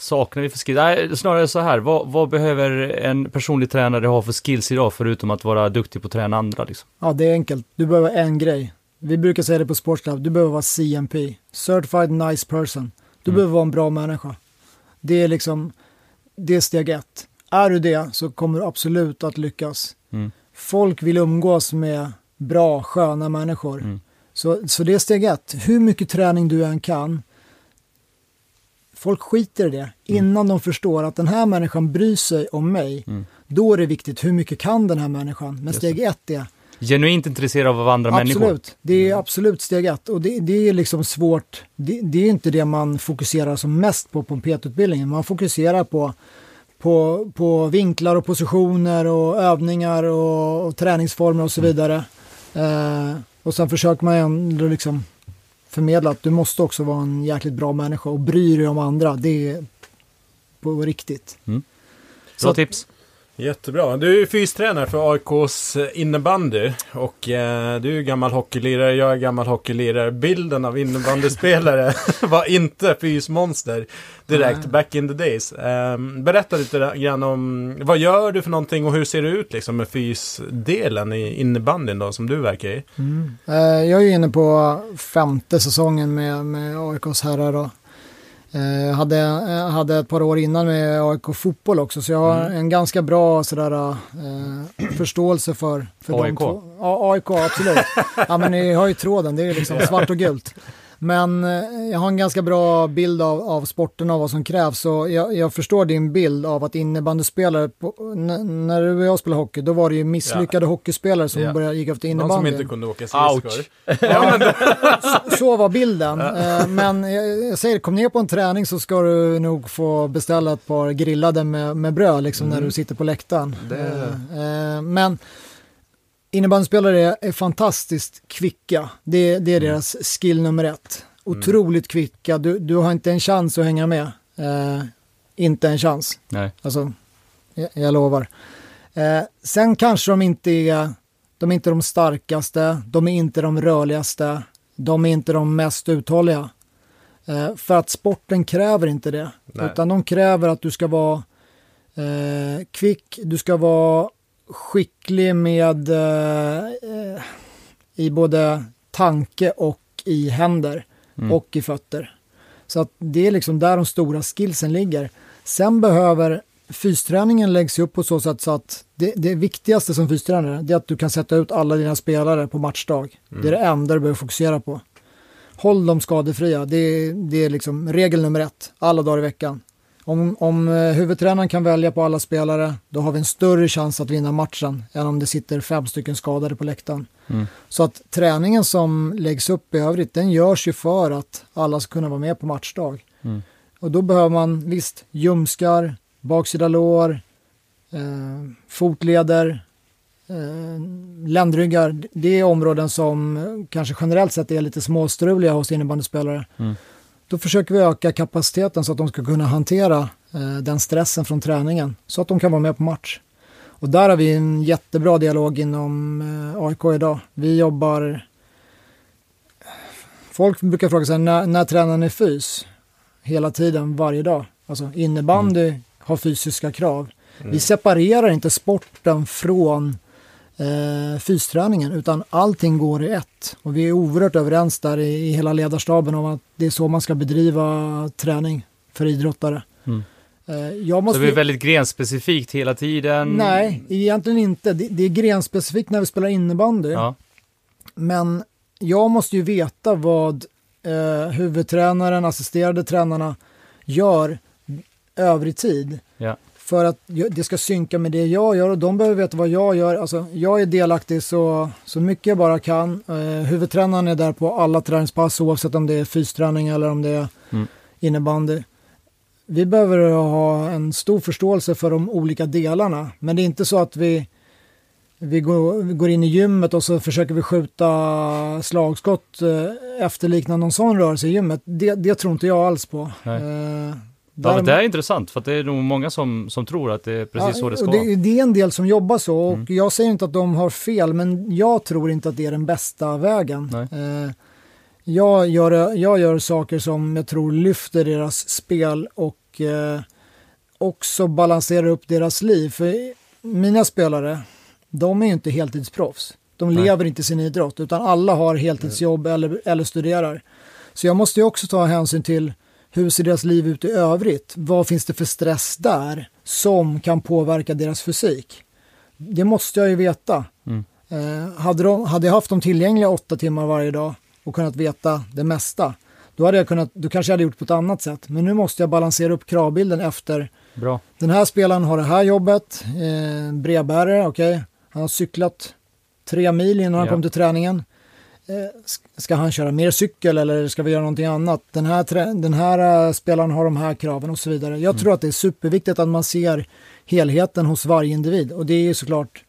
saknar vi för skills? Nej, snarare så här, vad, vad, behöver en personlig tränare ha för skills idag förutom att vara duktig på att träna andra? Liksom? Ja, det är enkelt. Du behöver en grej. Vi brukar säga det på Sportslab, du behöver vara CMP, Certified Nice Person. Du mm. behöver vara en bra människa. Det är liksom, det är steg ett. Är du det så kommer du absolut att lyckas. Mm. Folk vill umgås med bra, sköna människor. Mm. Så, så det är steg ett. Hur mycket träning du än kan, folk skiter i det innan de förstår att den här människan bryr sig om mig. Då är det viktigt, hur mycket kan den här människan? Men steg ett är Genuint intresserad av andra Absolut, människor. det är absolut steg ett. Och det, det är liksom svårt, det, det är inte det man fokuserar som mest på på en PT-utbildningen. Man fokuserar på, på, på vinklar och positioner och övningar och, och träningsformer och så vidare. Eh, och sen försöker man ändå liksom förmedla att du måste också vara en jäkligt bra människa och bry dig om andra. Det är på riktigt. Bra Så- tips. Jättebra. Du är fystränare för AIKs innebandy. Och eh, du är gammal hockeylirare, jag är gammal hockeylirare. Bilden av innebandyspelare var inte fysmonster direkt, Nej. back in the days. Eh, berätta lite grann om vad gör du för någonting och hur ser det ut liksom med fysdelen i innebandyn då, som du verkar i? Eh, jag är inne på femte säsongen med, med AIKs herrar. Då. Eh, hade, jag hade ett par år innan med AIK fotboll också, så jag har en ganska bra sådär, eh, förståelse för, för AIK? de två. Ja, AIK, absolut. ja, men ni har ju tråden, det är liksom svart och gult. Men eh, jag har en ganska bra bild av, av sporten och vad som krävs. Så jag, jag förstår din bild av att innebandyspelare, på, när du och jag spelade hockey, då var det ju misslyckade hockeyspelare som Ja. började, gick efter Någon som innebandy. inte kunde åka skridskor. Ja, så var bilden. Eh, Men jag, jag säger, kom ner på en träning så ska du nog få beställa ett par grillade med, med bröd liksom, när du sitter på läktaren. Det- eh, Men innebandyspelare är, fantastiskt kvicka. Det, det är deras skill nummer ett. Otroligt kvicka. Du, du har inte en chans att hänga med. Eh, inte en chans. Nej. Alltså, jag, jag lovar. Eh, sen kanske de inte är, de är inte de starkaste, de är inte de rörligaste, de är inte de mest uthålliga. Eh, för att sporten kräver inte det, Nej. utan de kräver att du ska vara eh, kvick, du ska vara skicklig med eh, i både tanke och i händer Mm. och i fötter. Så att det är liksom där de stora skillsen ligger. Sen behöver fysträningen läggs upp på så sätt så att det, det viktigaste som fystränare det är att du kan sätta ut alla dina spelare på matchdag. Det är det enda du behöver fokusera på. Håll dem skadefria, det, det är liksom regel nummer ett, alla dagar i veckan. Om, om eh, huvudtränaren kan välja på alla spelare, då har vi en större chans att vinna matchen än om det sitter fem stycken skadade på läktaren. Mm. Så att träningen som läggs upp i övrigt, den görs ju för att alla ska kunna vara med på matchdag. Mm. Och då behöver man visst ljumskar, baksida lår, eh, fotleder, eh, ländryggar. Det är områden som kanske generellt sett är lite småstruliga hos innebandyspelare. Mm. Då försöker vi öka kapaciteten så att de ska kunna hantera eh, den stressen från träningen så att de kan vara med på match. Och där har vi en jättebra dialog inom eh, AIK idag. Vi jobbar... Folk brukar fråga sig när, när tränar ni fys? Hela tiden, varje dag. Alltså innebandy har fysiska krav. Vi separerar inte sporten från eh, fysträningen utan allting går i ett. Och vi är oerhört överens där i, i hela ledarstaben om att det är så man ska bedriva träning för idrottare. Mm. Eh, jag Så måste... det är väldigt grenspecifikt hela tiden. Nej, egentligen inte. Det, det är grenspecifikt när vi spelar innebandy. Ja. Men jag måste ju veta vad eh, huvudtränaren, assisterade tränarna gör övrig tid. Ja. För att det ska synka med det jag gör och de behöver veta vad jag gör. Alltså, jag är delaktig så, så mycket jag bara kan. Eh, huvudtränaren är där på alla träningspass oavsett om det är fysträning eller om det är Mm. innebandy. Vi behöver ha en stor förståelse för de olika delarna. Men det är inte så att vi, vi, går, vi går in i gymmet och så försöker vi skjuta slagskott eh, efterliknande någon sån rörelse i gymmet. Det, det tror inte jag alls på. Eh, Ja, men det är intressant, för det är nog många som, som tror att det är precis så det ska vara. det, det är en del som jobbar så och Mm. jag säger inte att de har fel men jag tror inte att det är den bästa vägen. Eh, jag, gör, jag gör saker som jag tror lyfter deras spel och eh, också balanserar upp deras liv. För mina spelare, de är ju inte heltidsproffs. De Nej. lever inte sin idrott utan alla har heltidsjobb eller, eller studerar. Så jag måste ju också ta hänsyn till hur ser deras liv ut i övrigt? Vad finns det för stress där som kan påverka deras fysik? Det måste jag ju veta. Mm. Eh, hade, de, hade jag haft dem tillgängliga åtta timmar varje dag och kunnat veta det mesta, Då, hade jag kunnat, då kanske jag hade gjort på ett annat sätt. Men nu måste jag balansera upp kravbilden efter Bra. den här spelaren har det här jobbet, eh, brevbärare, okej. Han har cyklat tre mil innan han Ja. kom till träningen. Eh, sk- ska han köra mer cykel eller ska vi göra någonting annat? Den här, den här eh, spelaren har de här kraven och så vidare. Jag Mm. tror att det är superviktigt att man ser helheten hos varje individ och det är ju såklart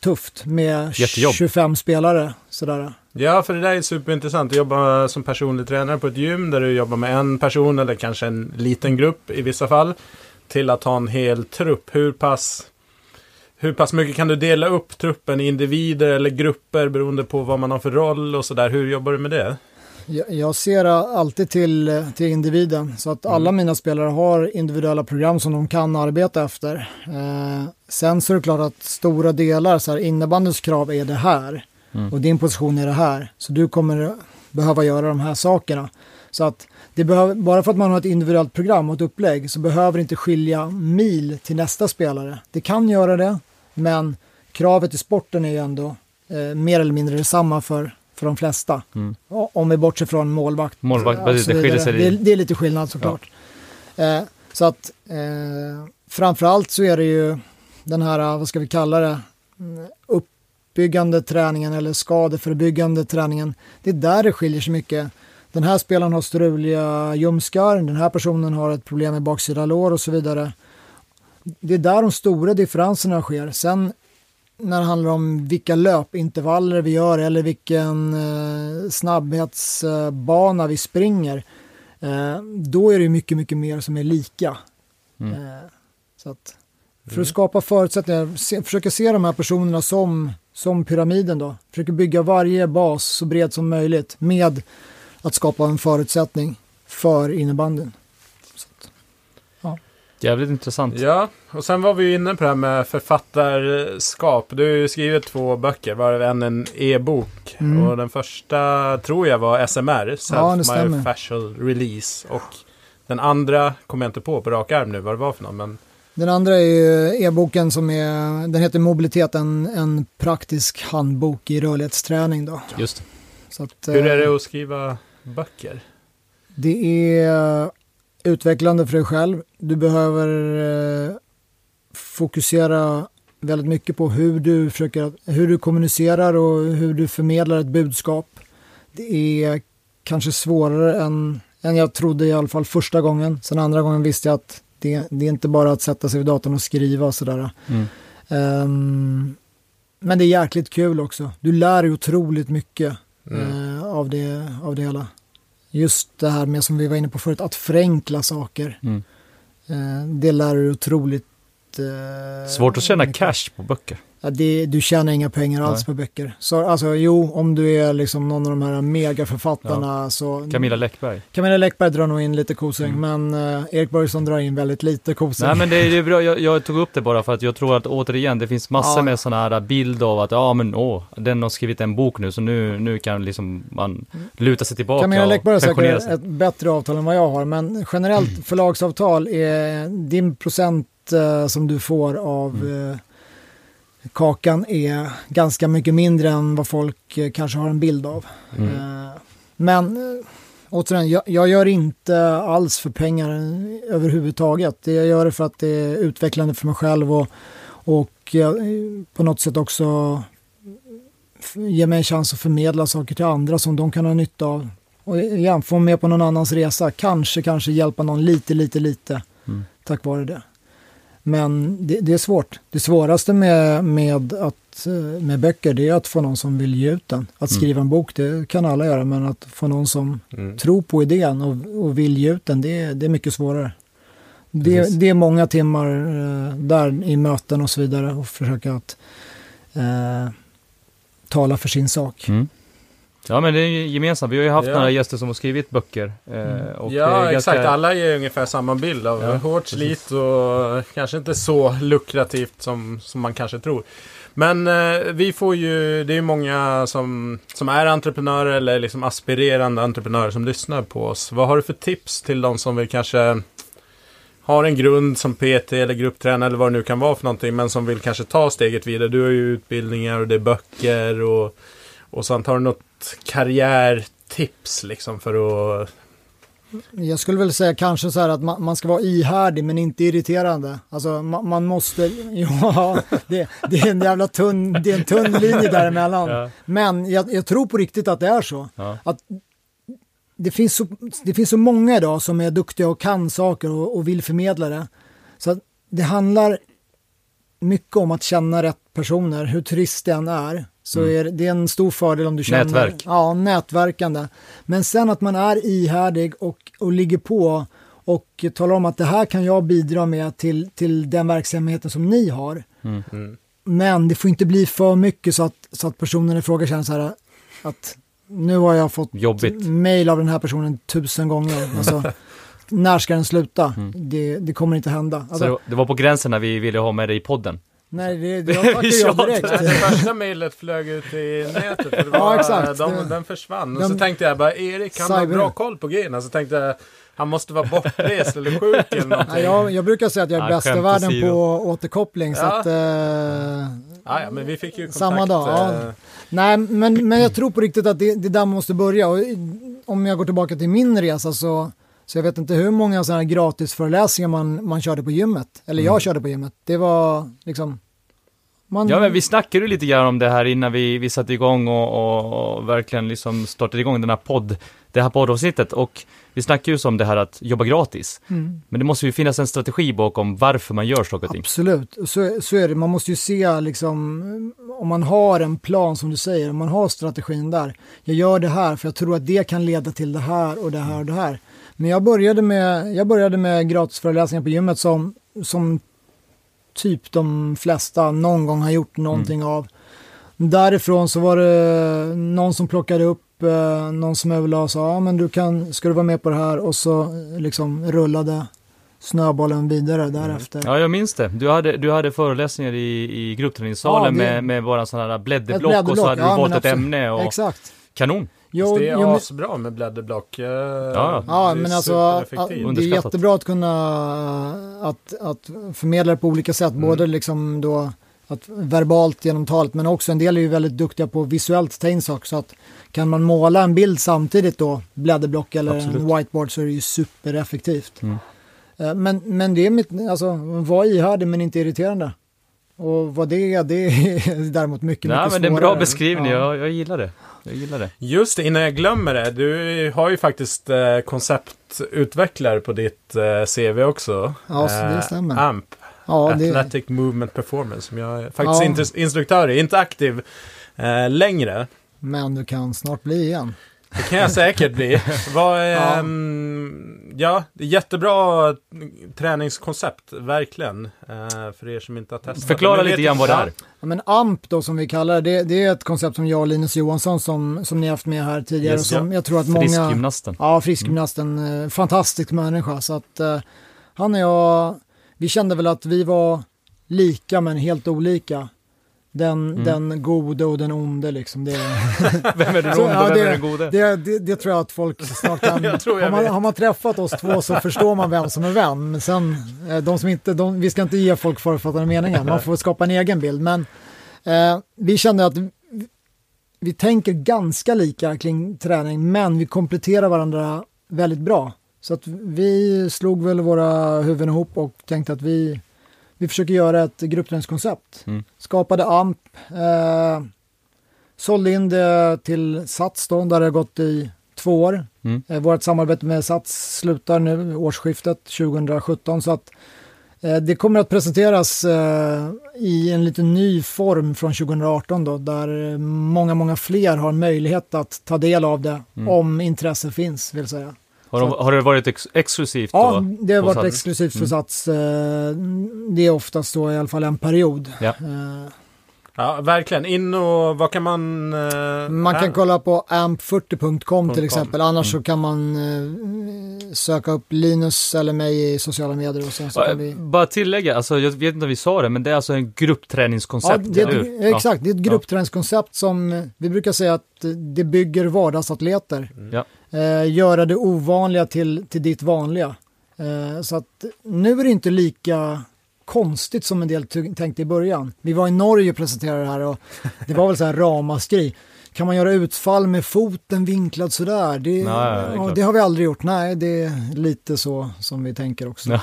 tufft med Jättejobb. 25 spelare. Sådär. Ja, för det där är superintressant. Att jobba som personlig tränare på ett gym där du jobbar med en person eller kanske en liten grupp i vissa fall. Till att ha en hel trupp. Hur pass, hur pass mycket kan du dela upp truppen i individer eller grupper beroende på vad man har för roll och sådär. Hur jobbar du med det? Jag, ser alltid till, eh, till individen så att alla mina spelare har individuella program som de kan arbeta efter. Eh, sen så är det klart att stora delar, så här, innebandyns krav är det här Mm. och din position är det här. Så du kommer behöva göra de här sakerna. Så att det behöver, bara för att man har ett individuellt program och ett upplägg så behöver det inte skilja mil till nästa spelare. Det kan göra det, men kravet i sporten är ju ändå eh, mer eller mindre detsamma för, för de flesta. Mm. Om vi bortser från målvakt. Målvakt, och precis, så det skiljer sig Det, är- lite. det är lite skillnad såklart. Eh, så att eh, framförallt så är det ju den här, eh, vad ska vi kalla det, Mm, uppbyggande träningen eller skadeförebyggande träningen. Det är där det skiljer sig mycket. Den här spelaren har struliga ljumskar, den här personen har ett problem med baksida lår och så vidare. Det är där de stora differenserna sker. Sen när det handlar om vilka löpintervaller vi gör eller vilken eh, snabbhetsbana vi springer, eh, då är det mycket, mycket mer som är lika. Mm. Eh, så att, för att skapa förutsättningar, se, försöka se de här personerna som, som pyramiden då. Försöka bygga varje bas så bred som möjligt med att skapa en förutsättning för innebandyn. Jävligt intressant. Ja, och sen var vi ju inne på det här med författarskap. Du har ju skrivit två böcker, varav en en e-bok. Mm. Och den första tror jag var SMR, Ja, det Self stämmer. Myofascial Release. Och den andra kommer jag inte på på rak arm nu vad det var för någon. Men Den andra är ju e-boken som är, den heter Mobilitet, en, en praktisk handbok i rörlighetsträning då. Just Så att, hur är eh, det att skriva böcker? Det är utvecklande för dig själv. Du behöver eh, fokusera väldigt mycket på hur du, försöker, hur du kommunicerar och hur du förmedlar ett budskap. Det är kanske svårare än, än jag trodde i alla fall första gången. Sen andra gången visste jag att det, det är inte bara att sätta sig vid datorn och skriva och sådär. Mm. Ehm, men det är jäkligt kul också. Du lär dig otroligt mycket Mm. eh, av, det, av det hela. Just det här med som vi var inne på förut, att förenkla saker. Mm. Eh, det lär du otroligt... Eh, Svårt att tjäna mycket. cash på böcker. Ja, det, du tjänar inga pengar alls Nej. på böcker. Så, alltså, jo, om du är liksom någon av de här megaförfattarna så... Camilla Läckberg. Camilla Läckberg drar nog in lite kosing, Mm. men eh, Erik Börjesson drar in väldigt lite kosing. Nej men det är, det är bra, jag, jag tog upp det bara för att jag tror att återigen, det finns massor Ja. med sådana här bild av att ja men åh, den har skrivit en bok nu så nu, nu kan liksom man luta sig tillbaka Camilla Läckberg har säkert sig. ett bättre avtal än vad jag har, men generellt förlagsavtal är din procent eh, som du får av Mm. eh, kakan är ganska mycket mindre än vad folk eh, kanske har en bild av. Mm. Eh, men eh, återigen, jag, jag gör inte alls för pengar överhuvudtaget. Jag gör det för att det är utvecklande för mig själv och, och på något sätt också f- ge mig en chans att förmedla saker till andra som de kan ha nytta av. Och igen, få med på någon annans resa, kanske, kanske hjälpa någon lite, lite, lite Mm. tack vare det. Men det, det är svårt. Det svåraste med, med, att, eh, med böcker det är att få någon som vill ge ut den. Att Mm. skriva en bok, det kan alla göra, men att få någon som Mm. tror på idén och, och vill ge ut den, det, är- det är mycket svårare. Det, det är många timmar eh, där i möten och så vidare och försöka att eh, tala för sin sak. Mm. Ja men det är gemensamt, vi har ju haft Ja. några gäster som har skrivit böcker. Eh, Mm. det Ja, ganska- exakt. Alla ger ungefär samma bild av Ja, hårt precis. slit och kanske inte så lukrativt som, som man kanske tror. Men eh, vi får ju, det är ju många som, som är entreprenörer eller liksom aspirerande entreprenörer som lyssnar på oss. Vad har du för tips till de som vill kanske har en grund som PT eller grupptränare eller vad det nu kan vara för någonting men som vill kanske ta steget vidare. Du har ju utbildningar och det är böcker och, och sånt. Har du något tips liksom för att... Jag skulle väl säga kanske så här att man, man ska vara ihärdig men inte irriterande. Alltså man, man måste, ja, det, det, är en jävla tunn, det är en tunn linje däremellan. Ja. Men jag, jag, tror på riktigt att det är så. Ja. Att det, finns så det finns så många idag som är duktiga och kan saker och, och vill förmedla det. Så det handlar mycket om att känna rätt personer, hur trist det än är. Så mm. är det, är en stor fördel om du känner... Nätverk. Ja, nätverkande. Men sen att man är ihärdig och, och ligger på och talar om att det här kan jag bidra med till, till den verksamheten som ni har. Mm. Mm. Men det får inte bli för mycket så att, så att personen i fråga känner så här att nu har jag fått mail av den här personen tusen gånger. Alltså, när ska den sluta? Mm. Det, det, kommer inte hända. Alltså, så det var på gränsen när vi ville ha med dig i podden? Nej, det, det tackade jag direkt. det första mejlet flög ut i nätet. För det var, ja, exakt. De, den försvann. Och så tänkte jag bara, Erik han cyber... har bra koll på grejerna. Så tänkte jag, han måste vara bortrest eller sjuk eller någonting. Ja, jag, jag brukar säga att jag är ja, bäst i världen på återkoppling. Ja. Så att, eh, ja, ja, men vi fick ju kontakt. Samma dag. Ja. Eh. Nej, men, men jag tror på riktigt att det, det är där måste börja. Och om jag går tillbaka till min resa så så jag vet inte hur många sådana här gratisföreläsningar man, man körde på gymmet. Eller jag mm. körde på gymmet. Det var liksom... Man... Ja, men vi snackade ju lite grann om det här innan vi, vi satte igång och, och, och verkligen liksom startade igång den här podd, det här poddavsnittet. Och vi snackade ju om det här att jobba gratis. Mm. Men det måste ju finnas en strategi bakom varför man gör saker och ting. Absolut, så, så är det. Man måste ju se liksom, om man har en plan som du säger, om man har strategin där. Jag gör det här för jag tror att det kan leda till det här och det här och det här. Men jag började med, jag började med gratisföreläsningar på gymmet som, som typ de flesta någon gång har gjort någonting mm. av. Därifrån så var det någon som plockade upp eh, någon som överlade och sa, ja men du kan, ska du vara med på det här? Och så liksom rullade snöbollen vidare mm. därefter. Ja, jag minns det. Du hade, du hade föreläsningar i, i gruppträningssalen ja, med, med bara sådana här blädderblock och så hade ja, du valt ett ämne. Och... Exakt. Kanon. Jo, det är jo, asbra med blädderblock. Ja, ja men alltså det är jättebra att kunna att, att förmedla det på olika sätt. Mm. Både liksom då att verbalt genom talet men också en del är ju väldigt duktiga på visuellt ta in saker. Så att kan man måla en bild samtidigt då, blädderblock eller Absolut. en whiteboard så är det ju supereffektivt. Mm. Eh, men, men det är mitt, alltså var ihärdig men inte irriterande. Och vad det är, det är däremot mycket, Nej, mycket men det är en bra beskrivning, ja. jag, jag gillar det. Jag gillar det. Just det, innan jag glömmer det. Du har ju faktiskt eh, konceptutvecklare på ditt eh, CV också. Ja, eh, det stämmer. AMP. Ja, Athletic det... Movement Performance. Som jag är faktiskt ja. instruktör i. Inte aktiv eh, längre. Men du kan snart bli igen. Det kan jag säkert bli. Vad, ja. Ähm, ja, jättebra träningskoncept, verkligen. Äh, för er som inte har testat. Förklara lite grann vad det är. Ja, men AMP då som vi kallar det, det är ett koncept som jag och Linus Johansson som, som ni har haft med här tidigare. Yes, som ja. jag tror att många... Friskgymnasten. Ja, friskgymnasten. Mm. Fantastisk människa. Så att uh, han och jag, vi kände väl att vi var lika men helt olika. Den, mm. den gode och den onde liksom. Det, vem är den onde ja, vem är den gode? Det, det, det, tror jag att folk snart kan... har, man, har man träffat oss två så förstår man vem som är vem. Men sen, eh, de som inte, de, vi ska inte ge folk förutfattade meningar, man får skapa en egen bild. Men eh, vi kände att vi, vi tänker ganska lika kring träning, men vi kompletterar varandra väldigt bra. Så att vi slog väl våra huvuden ihop och tänkte att vi vi försöker göra ett gruppträningskoncept. Mm. Skapade AMP, eh, sålde in det till Sats då, där det har gått i två år. Mm. Eh, vårt samarbete med Sats slutar nu årsskiftet 2017 så att eh, det kommer att presenteras eh, i en lite ny form från 2018 då, där många, många fler har möjlighet att ta del av det mm. om intresse finns, vill säga. Har, de, har det varit ex exklusivt? Ja, då, det har varit Sats? exklusivt för mm. Sats. Eh, det är oftast då i alla fall en period. Ja. Eh, ja, verkligen. In och vad kan man... Uh, man kan kolla på amp40.com till exempel. Annars mm. så kan man uh, söka upp Linus eller mig i sociala medier. Och sen så kan vi... Bara tillägga, alltså, jag vet inte om vi sa det, men det är alltså en gruppträningskoncept. Ja, det är ett, exakt. Det är ett gruppträningskoncept som vi brukar säga att det bygger vardagsatleter. Mm. Ja eh, göra det ovanliga till, till ditt vanliga. Eh, så att nu är det inte lika konstigt som en del tänkte i början. Vi var i Norge och presenterade det här och det var väl så här ramaskri. kan man göra utfall med foten vinklad sådär? Det, ja, det det har vi aldrig gjort. Nej, det är lite så som vi tänker också. Ja.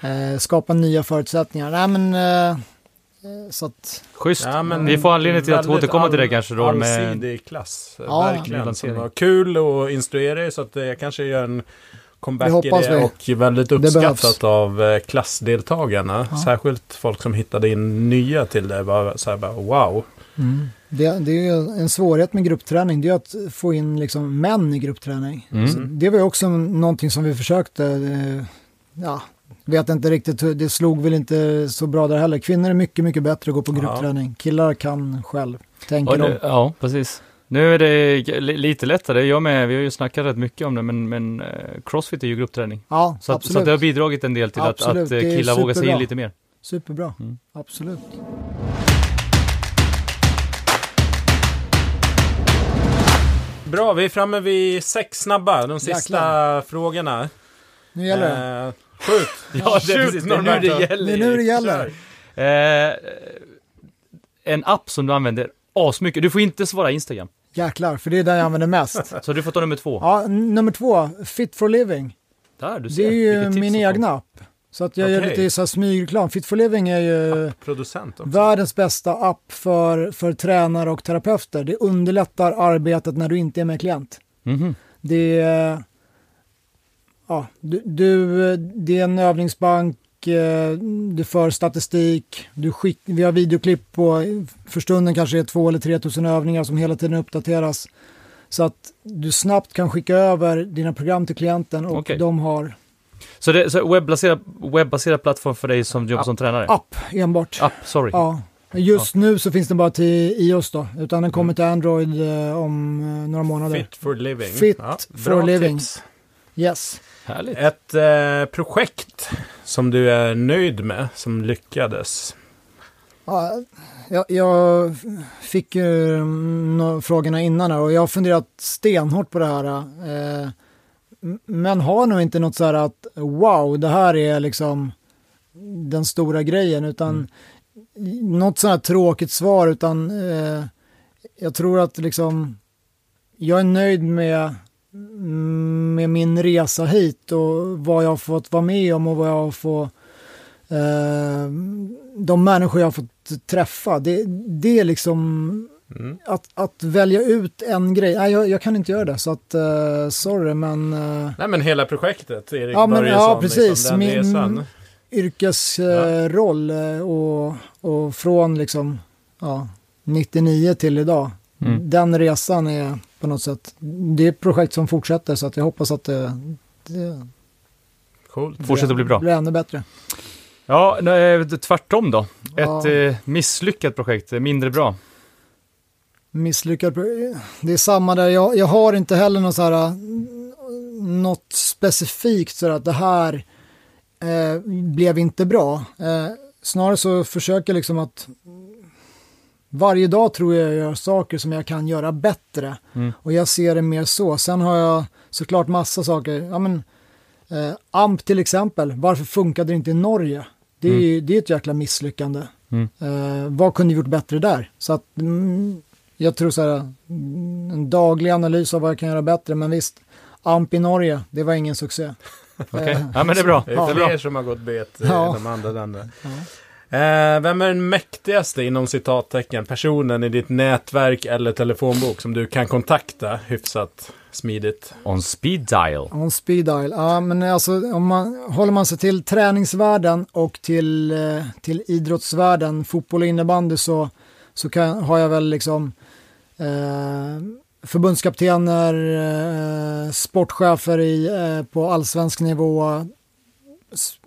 eh, skapa nya förutsättningar. Nej, men eh, så att, Schysst. Ja, men Vi får anledning till att återkomma till det kanske då med... Allsidig klass. Ja. Verkligen. Som Lansering. var kul att instruera i så att jag kanske gör en comeback i det vi. och väldigt uppskattat av eh, klassdeltagarna. Ja. Särskilt folk som hittade in nya till det. Bara så här bara wow. det, det är ju en svårighet med gruppträning. Det är att få in liksom män i gruppträning. Mm. Så det var ju också någonting som vi försökte. Eh, ja, vet inte riktigt, hur- det slog väl inte så bra där heller. Kvinnor är mycket, mycket bättre att gå på Ja. gruppträning. Killar kan själv, tänker Ja, de. ja, precis. Nu är det li- lite lättare. Jag med, vi har ju snackat rätt mycket om det, men, men eh, Crossfit är ju gruppträning. Ja, Så att, absolut. så att det har bidragit en del till att, att eh, killar vågar sig in lite mer. Superbra, Mm. absolut. Bra, vi är framme vid sex snabba. De sista Jäklar. frågorna. Nu gäller det. Eh, skjut! Ja, det är precis. Det är nu det gäller. Det är nu det gäller. Eh, en app som du använder asmycket. Du får inte svara Instagram. Jäklar, för det är den jag använder mest. Så du får ta nummer två. Ja, nummer två, Fit for Living. Där, du ser. Det är ju min egna app. Så att jag gör Okej. lite så här smygreklam. Fit for Living är ju Producent också. världens bästa app för, för tränare och terapeuter. Det underlättar arbetet när du inte är med klient. Mhm. Det är, ja, du, du, det är en övningsbank, eh, du för statistik, du skick, vi har videoklipp på, för stunden kanske det är två eller tre tusen övningar som hela tiden uppdateras. Så att du snabbt kan skicka över dina program till klienten och Okej. de har Så det är så webbaserad, webbaserad plattform för dig som jobbar som tränare? app enbart. App, sorry. Ja. Just nu så finns den bara till iOS då, utan den kommer till Android eh, om eh, några månader. Fit for living. Fit Ja, for living. tips. Yes. Härligt. Ett eh, projekt som du är nöjd med, som lyckades. Ja, jag, jag fick ju mm, frågorna innan här och jag har funderat stenhårt på det här. Eh, men har nog inte något så här att wow, det här är liksom den stora grejen, utan något så här tråkigt svar, utan eh, jag tror att liksom jag är nöjd med, med min resa hit och vad jag har fått vara med om och vad jag har fått eh, de människor jag har fått träffa, det, det är liksom Mm. att, att välja ut en grej. Nej, jag, jag kan inte göra det, så att eh, sorry, men eh, Nej men hela projektet, Erik Ja, men- Börjesson, ja, precis. Liksom, Min- resan. yrkesroll eh, och, och från liksom ja, 99 till idag. Mm. Den resan är på något sätt, det är ett projekt som fortsätter så att jag hoppas att det, det Coolt. Fortsätter att bli bra. blir ännu bättre. Ja, nej, tvärtom då. Ja. Ett eh, misslyckat projekt, eh, mindre bra. misslyckad. pro- Det är samma där, jag, jag har inte heller något så här, något specifikt så att det här eh, blev inte bra. Eh, snarare så försöker jag liksom att varje dag tror jag jag gör saker som jag kan göra bättre. Mm. Och jag ser det mer så. Sen har jag såklart massa saker. Ja, men, eh, AMP till exempel, varför funkade det inte i Norge? Det är, ju- det är ett jäkla misslyckande. Mm. Eh, vad kunde gjort bättre där? Så att mm, jag tror så här, mm, en daglig analys av vad jag kan göra bättre, men visst, AMP i Norge, det var ingen succé. Okej, Eh, ja men det är bra. Det är Ja. fler som har gått bet i Ja. de andra länderna. Ja. Eh, vem är den mäktigaste inom citattecken personen i ditt nätverk eller telefonbok som du kan kontakta hyfsat smidigt? On speed dial. On speed dial, ja men alltså om man, håller man sig till träningsvärlden och till, eh, till idrottsvärlden, fotboll och innebandy så, så kan, har jag väl liksom eh, förbundskaptener, eh, sportchefer i, eh, på allsvensk nivå,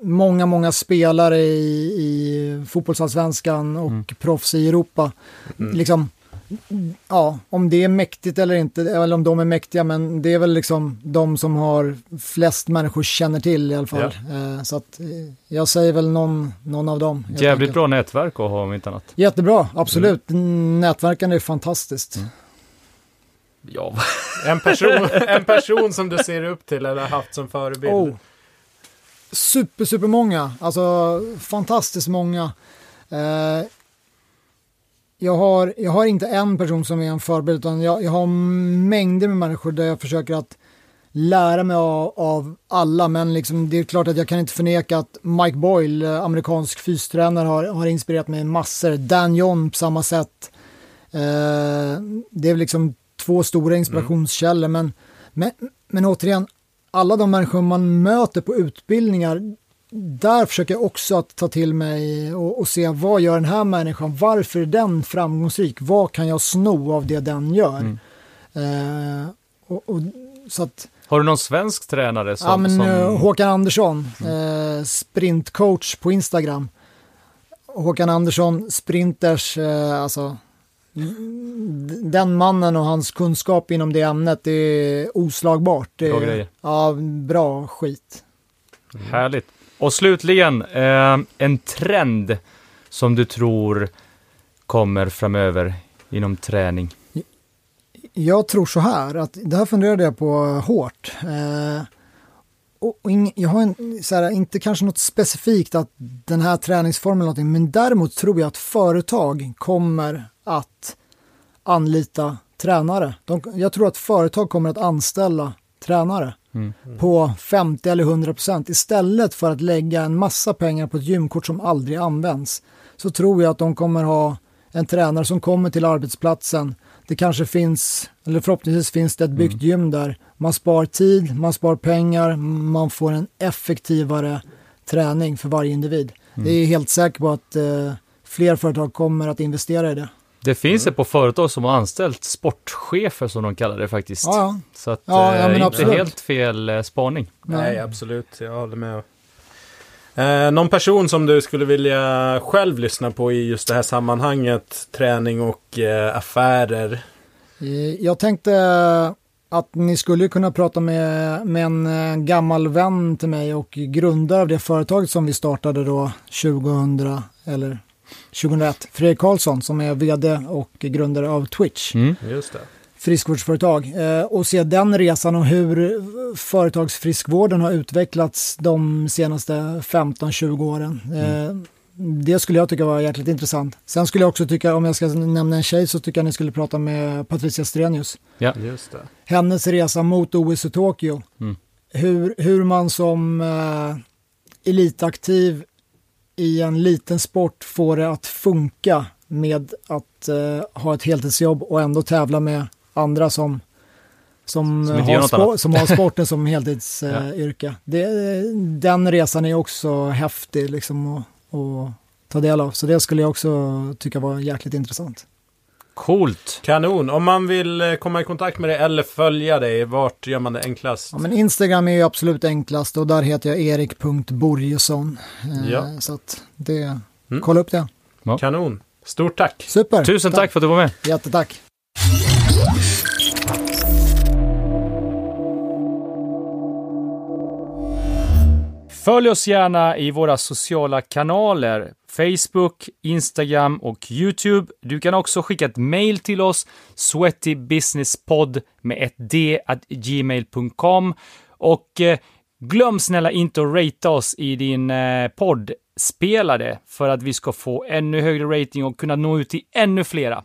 många, många spelare i, i fotbollsallsvenskan och Mm. proffs i Europa. Liksom, ja, om det är mäktigt eller inte, eller om de är mäktiga, men det är väl liksom de som har flest människor känner till i alla fall. Eh, så att eh, jag säger väl någon, någon av dem. Jävligt enkelt. bra nätverk att ha om inte annat. Jättebra, absolut. Nätverkande är fantastiskt. Ja, En person, en person som du ser upp till eller haft som förebild? Oh. Super, super många. Alltså fantastiskt många. Eh, jag, har, jag har inte en person som är en förebild utan jag, jag har mängder med människor där jag försöker att lära mig av, av, alla men liksom, det är klart att jag kan inte förneka att Mike Boyle, amerikansk fystränare, har, har inspirerat mig massor. Dan John på samma sätt. Eh, det är liksom två stora inspirationskällor mm. men, men, men återigen, alla de människor man möter på utbildningar där försöker jag också att ta till mig och, och, se vad gör den här människan, varför är den framgångsrik, vad kan jag sno av det den gör. Mm. Eh, och, och, så att, Har du någon svensk tränare? Som, ja, men, som... Eh, Håkan Andersson, mm. eh, sprintcoach på Instagram. Håkan Andersson, sprinters, eh, alltså den mannen och hans kunskap inom det ämnet, är oslagbart. Det bra grejer. Ja, bra skit. Mm. Härligt. Och slutligen, eh, en trend som du tror kommer framöver inom träning? Jag tror så här, att det här funderade jag på hårt. Eh, och, ing, jag har en, så här, inte kanske något specifikt att den här träningsformen eller någonting, men däremot tror jag att företag kommer att anlita tränare. De, jag tror att företag kommer att anställa tränare mm. på 50 eller 100 procent istället för att lägga en massa pengar på ett gymkort som aldrig används. Så tror jag att de kommer ha en tränare som kommer till arbetsplatsen. Det kanske finns, eller förhoppningsvis finns det ett byggt mm. gym där. Man spar tid, man spar pengar, man får en effektivare träning för varje individ. Mm. Det är helt säker på att eh, fler företag kommer att investera i det. Det finns mm. ett på företag som har anställt sportchefer som de kallar det faktiskt. Ja, Så att, ja, ja, eh, inte absolut. helt fel eh, spaning. Nej, absolut. Jag håller med. Eh, någon person som du skulle vilja själv lyssna på i just det här sammanhanget, träning och eh, affärer? Eh, jag tänkte att ni skulle kunna prata med, med en gammal vän till mig och grundare av det företaget som vi startade då 2000, eller 2001. Fredrik Karlsson som är vd och grundare av Twitch. Mm. Just det. Friskvårdsföretag. Eh, och se den resan och hur företagsfriskvården har utvecklats de senaste 15-20 åren. Eh, mm. Det skulle jag tycka var jäkligt intressant. Sen skulle jag också tycka, om jag ska nämna en tjej, så tycker jag ni skulle prata med Patricia Strenius. Ja. Just det. Hennes resa mot OS i Tokyo. Mm. Hur, hur man som eh, elitaktiv i en liten sport få det att funka med att eh, ha ett heltidsjobb och ändå tävla med andra som, som, som, har, spo- som har, sporten som heltidsyrke. Eh, ja. den resan är också häftig liksom att, att ta del av, så det skulle jag också tycka var jäkligt intressant. Coolt! Kanon! Om man vill eh, komma i kontakt med dig eller följa dig, vart gör man det enklast? Ja, men Instagram är ju absolut enklast och där heter jag erik.borgesson. Eh, ja. Så att det, mm. kolla upp det. Ja. Kanon! Stort tack! Super! Tusen tack. tack för att du var med! Jättetack! Följ oss gärna i våra sociala kanaler. Facebook, Instagram och YouTube. Du kan också skicka ett mail till oss, sweatybusinesspodd med ett d at gmail.com. Och eh, glöm snälla inte att ratea oss i din eh, poddspelare för att vi ska få ännu högre rating och kunna nå ut till ännu flera.